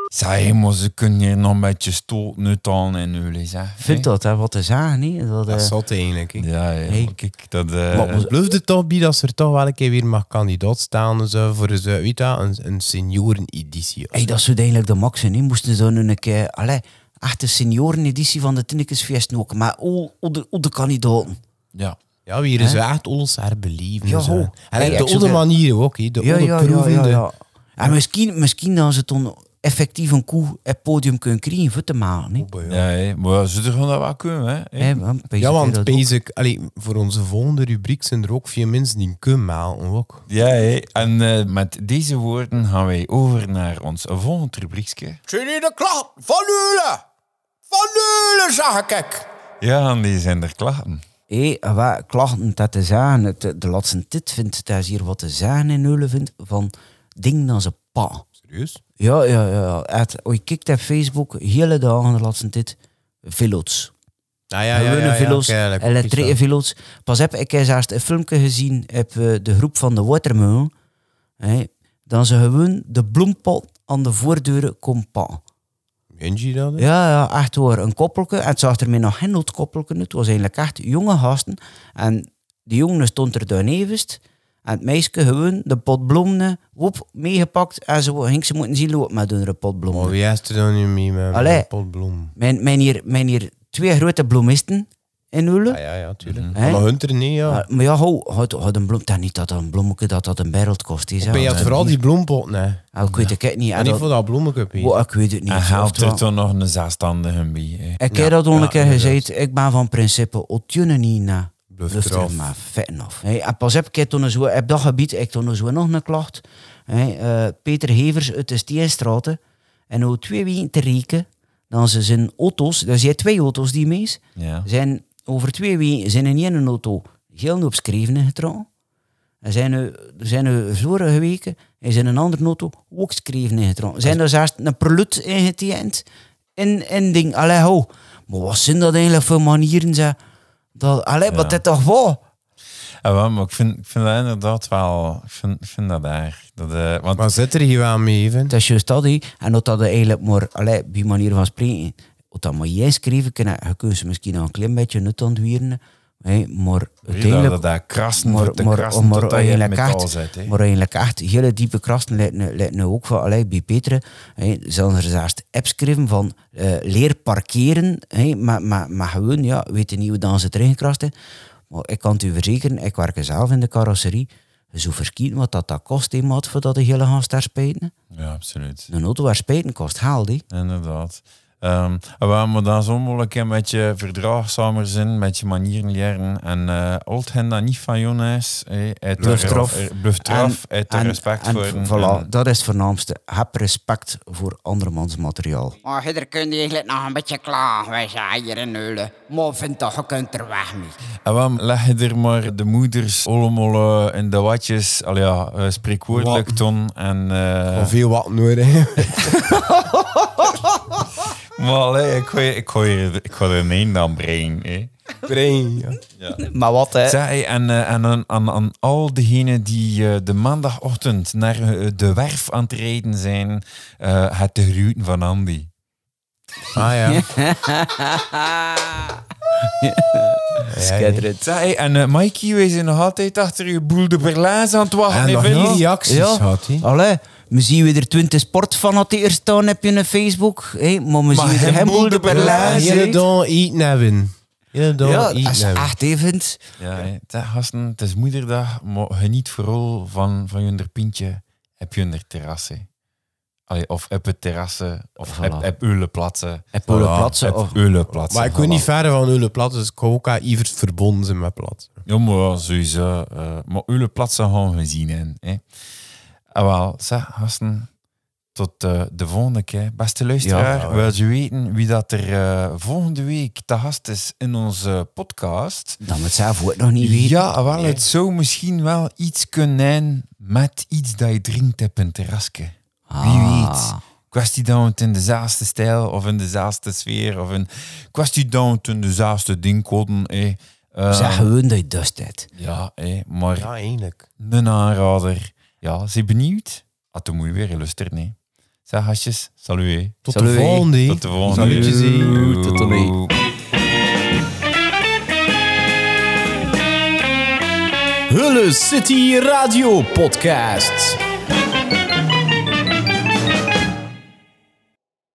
Speaker 1: Zeg, maar ze kunnen hier nog een beetje stoot uit aan en jullie, zeg.
Speaker 2: Vind dat, hè, wat te zeggen, niet? Dat,
Speaker 3: Dat
Speaker 2: eh,
Speaker 3: is zot eigenlijk. hè.
Speaker 1: Ja, ja,
Speaker 2: Hey.
Speaker 1: maar kijk, dat... eh,
Speaker 3: Maar we beloofden toch bij dat ze er toch wel een keer weer mag kandidaat staan zo, voor zo, weet een, een senioreneditie.
Speaker 2: hey, dat zou eigenlijk de max zijn. hè. Moesten ze nu een keer... Allee, echt een senioreneditie van de Tinnekesfeest ook. Maar al, al, de, al de kandidaten.
Speaker 1: ja.
Speaker 3: Ja, weer is echt alles herbeleven.
Speaker 2: Ja,
Speaker 3: zo. En
Speaker 2: Hey,
Speaker 3: de
Speaker 2: de-
Speaker 3: manieren ook, hè. de
Speaker 2: Ja,
Speaker 3: oude
Speaker 2: ja, ja, ja,
Speaker 3: de-
Speaker 2: ja. En misschien, misschien dat ze dan effectief een koe op het podium kunnen krijgen voor te.
Speaker 3: Oh,
Speaker 1: Ja, maar ze gaan dat wel kunnen, hè.
Speaker 3: Ja, want basic, allee, voor onze volgende rubriek zijn er ook veel mensen die kunnen malen ook.
Speaker 1: Ja, hè. en eh, met deze woorden gaan wij over naar ons volgende rubriekje.
Speaker 3: Die de klacht van? Van Eulen, zag ik.
Speaker 1: Ja, en die zijn er klachten.
Speaker 2: Hé, wat klachten dat te zeggen. Het- De, de laatste tijd vindt dat ze hier wat te zeggen in Eulen vindt van dingen dan ze pa.
Speaker 3: Serieus?
Speaker 2: Ja, ja, ja. Het, als je kijkt op Facebook, hele dagen de laatste tijd, velo's.
Speaker 3: Ah, ja, ja,
Speaker 2: gewone
Speaker 3: ja, ja,
Speaker 2: velo's,
Speaker 3: ik
Speaker 2: elektrische velo's. Pas heb ik eens eerst een filmpje gezien op eh, de groep van de Watermoon. Hè, dan ze gewoon de bloempot aan de voordeuren komen pakken.
Speaker 3: Meen dat?
Speaker 2: Ja, ja, echt hoor. Een koppelke. En het zag er mij nog geen koppelke. Het was eigenlijk echt jonge gasten. En die jongen stond er daarnevens. En het meisje gewoon de pot bloemen woep, meegepakt. En zo ging ze moeten zien lopen met een pot bloemen.
Speaker 3: Maar wie is er dan niet mee met
Speaker 2: Allee.
Speaker 3: pot bloem?
Speaker 2: Mijn, mijn, hier, mijn hier twee grote bloemisten in Ulle.
Speaker 3: Ja, ja, ja, tuurlijk.
Speaker 2: Hè?
Speaker 3: Maar Hunter niet, ja.
Speaker 2: Maar, maar ja, hou, houd, houd een bloem. Dat niet dat een bloemetje dat dat een wereld kost. Is.
Speaker 3: Ben je had vooral die bloempot, nee.
Speaker 2: Ah, ik weet het niet.
Speaker 3: En
Speaker 2: En
Speaker 3: niet voor dat.
Speaker 2: Oh, ik weet het niet.
Speaker 1: En helpt er toch nog een zelfstandige bij. hè.
Speaker 2: Ik heb dat al een keer gezegd. Ik ben van principe, otjune niet na.
Speaker 3: Bluff
Speaker 2: maar vet af. Hey, en pas heb ik toen zo, op dat gebied, ik toen zo nog een klacht. Hey, eh, Peter Hevers uit de Steenstraten. En hoe twee weken te rekenen, dan ze zijn auto's, er zijn twee auto's die mee is,
Speaker 1: Ja.
Speaker 2: zijn over twee weken zijn in één auto heel hoop schreven getrokken. Er zijn er zijn nu vorige weken is in een andere auto ook schreven ingetrokken. Zijn er zelfs een prelut ingetekend in, in ding. Allee, ho. Maar wat zijn dat eigenlijk voor manieren? Zeg? Dat, allee, wat dit toch wel?
Speaker 1: Ja, wel, maar ik vind, ik vind dat inderdaad wel... Ik vind, ik vind dat erg. Dat, eh, want
Speaker 3: Maar zit er hier wel mee, even?
Speaker 2: Dat is juist dat. En dat dat eigenlijk maar, allee, bij manier van spreken, wat dat maar jij schrijven kan, je kunt ze misschien een klein beetje nut ontwieren, hè, maar uiteindelijk...
Speaker 1: dat, dat krassen
Speaker 2: maar, maar,
Speaker 1: krassen
Speaker 2: maar, eigenlijk echt,
Speaker 1: zet.
Speaker 2: maar eigenlijk echt hele diepe krachten lijkt nu, ook van, allee, bij Peter, hè, zullen er zelfs apps schrijven van eh, leer parkeren, hè, maar, maar, maar gewoon, ja, weet niet hoe dan ze erin gekrast hebben. Maar ik kan het u verzekeren, ik werk zelf in de carrosserie, zo verkieten wat dat, dat kost, hè, maat, voordat de hele gaan daar spijten.
Speaker 1: Ja, absoluut.
Speaker 2: Een auto waar spijten kost, haal die.
Speaker 1: Inderdaad. Ehm waar we dan zo mogelijk een beetje verdraagzamer zijn, met je manieren leren. En eh old hen dat niet van jongens. eh, uit eh, uit de
Speaker 2: en-
Speaker 1: respect
Speaker 2: en
Speaker 1: voor.
Speaker 2: Voilà,
Speaker 1: en-
Speaker 2: dat is het voornaamste. Heb respect voor andermans materiaal.
Speaker 7: Maar hier kun je eigenlijk nog een beetje klagen. Wij zijn hier in Eulen. Maar vind toch, je kunt er weg mee.
Speaker 1: En waarom leg je er maar de moeders allemaal in de watjes, al ja, eh, spreekwoordelijk ton. En, eh,
Speaker 3: Al veel wat nodig. [laughs] [laughs]
Speaker 1: maar allee, ik ga je- ik je- ik er een dan brengen. hè.
Speaker 3: Brein, ja.
Speaker 2: Maar wat, hè?
Speaker 1: Zeg, hey, en, eh, en aan, aan, aan al diegenen die eh, de maandagochtend naar eh, de werf aan het rijden zijn, eh, het de groeten van Andy.
Speaker 3: Ah ja. [laughs]
Speaker 2: Schitterend.
Speaker 1: Zeg, hey, en eh, Mikey, wij zijn nog altijd achter je boel de Berlijns aan het wachten.
Speaker 3: En nog geen reacties
Speaker 2: Ja.
Speaker 3: had hij.
Speaker 2: Allee, we zien weer er 20 sportfanatiekers staan heb je in Facebook. Hé, maar we zien
Speaker 1: Maar geen
Speaker 2: geen boel de Berlijn.
Speaker 3: Hele dag eten hebben. Hele dag
Speaker 2: Ja,
Speaker 3: eten
Speaker 2: is
Speaker 3: hebben.
Speaker 2: echt even.
Speaker 1: Ja, gasten, het is moederdag, maar geniet vooral van, van je pintje. Heb je een. Allee, of op het terrassen, of
Speaker 2: Voilà.
Speaker 1: heb, heb ulle plaatsen.
Speaker 2: Heb plaatsen,
Speaker 1: Heb
Speaker 2: of-.
Speaker 3: Maar ik wil
Speaker 1: voilà.
Speaker 3: niet verder van Ulle Plat, dus ik hou ook aan Ivers verbonden zijn met Plat.
Speaker 1: Ja, maar sowieso. eh, maar ulle plaatsen gaan we zien. Hè. En wel, zeg, gasten, tot eh, de volgende keer. Beste luisteraar,
Speaker 2: Ja.
Speaker 1: wil je weten wie dat er eh, volgende week te gast is in onze podcast?
Speaker 2: Dat moet zelf ook nog niet weten.
Speaker 1: Ja, wel, het zou misschien wel iets kunnen zijn met iets dat je drinkt op een terrasje. Wie
Speaker 2: Ah.
Speaker 1: weet. Kwestie dat we het in dezelfde stijl of in dezelfde sfeer of in kwestie dat we het in dezelfde ding koden. Eh. Eh,
Speaker 2: Zeg gewoon dat je dust hebt.
Speaker 1: ja, eh, maar
Speaker 3: Ja, eigenlijk.
Speaker 1: een aanrader. Ja, ze benieuwd? Ah, toen moet je weer luisteren. Nee. Zeg, hasjes, salut. hè.
Speaker 3: Tot
Speaker 2: Salut.
Speaker 3: de volgende.
Speaker 1: Tot de volgende.
Speaker 3: Salutjes, hè.
Speaker 1: Doei.
Speaker 2: Tot de volgende.
Speaker 8: Hulle City Radio Podcast.